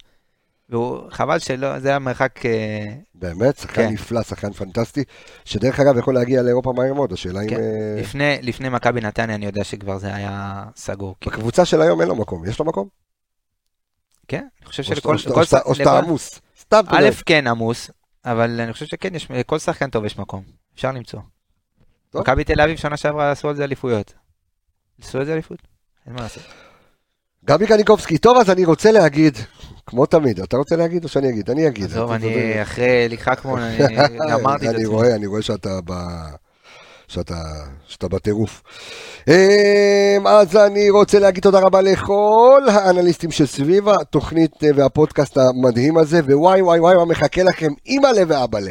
B: והוא, חבל שלא, זה המרחק, אה,
A: באמת, שחקן
B: כן.
A: נפלא, שחקן פנטסטי, שדרך אגב יכול להגיע לאירופה מהר מאוד, השאלה אם
B: כן.
A: אה,
B: לפני, לפני מכבי נתניה אני יודע שכבר זה היה סגור. כאילו.
A: בקבוצה של היום אין לו מקום, יש לו מקום?
B: כן, אני חושב שלכל...
A: או שאתה- עמוס. סתם, אתה יודע.
B: א', כן עמוס, אבל אני חושב שכן, יש, לכל שחקן טוב יש מקום. אפשר למצוא. מכבי תל אביב שנה שעברה עשו על זה אליפויות. עשו על זה אליפות? אין מה לעשות.
A: גבי קניקובסקי, טוב, אז אני רוצה להגיד, כמו תמיד, אתה רוצה להגיד או שאני אגיד? אני אגיד.
B: עזוב. אני אחרי כמו, אני גמרתי את
A: אני
B: עצמי.
A: רואה, אני רואה שאתה ב... שאתה, שאתה בטירוף. אמ, אז אני רוצה להגיד תודה רבה לכל האנליסטים שסביב התוכנית אה, והפודקאסט המדהים הזה, ווואי וואי וואי מה מחכה לכם, אימא'לה ואבאלה.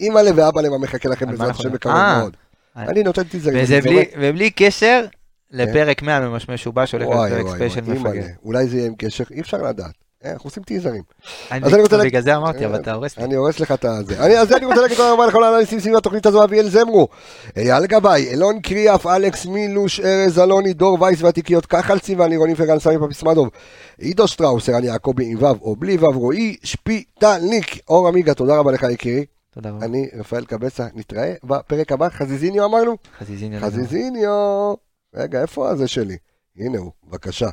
A: אימא'לה ואבא'לה מה מחכה לכם בעזרת השם בקרוב
B: אה.
A: מאוד.
B: אה.
A: אני נותן אני זורק.
B: ובלי קשר לפרק 100 ממשמש ובא שהולך להיות
A: וואי
B: פרק
A: וואי special
B: מפגר.
A: אולי זה יהיה עם קשר, אי אפשר לדעת. אה, אנחנו עושים טיזרים.
B: בגלל זה אמרתי, אבל אתה הורס לי.
A: אני הורס לך את. אני, אז אני רוצה להגיד תודה רבה לכל האנליסטים סביב התוכנית הזו, אביאל זמרו, אייל גבאי, אלון קריאף, אלכס מילוש, ארז אלוני, דור וייס והתיקיות כחלצי רוני פרגן סמי פפיסמדוב, עידו שטראוס, ערן יעקבי עם ו' או בלי ו', רועי שפיטלניק, אור עמיגה, תודה רבה לך יקירי.
B: תודה רבה.
A: אני רפאל קבסה, נתראה בפרק הבא, חזיזיניו אמרנו?
B: חזיזיני.
A: חזיזיניו. רגע, איפה הזה שלי? הנה הוא, בבקשה.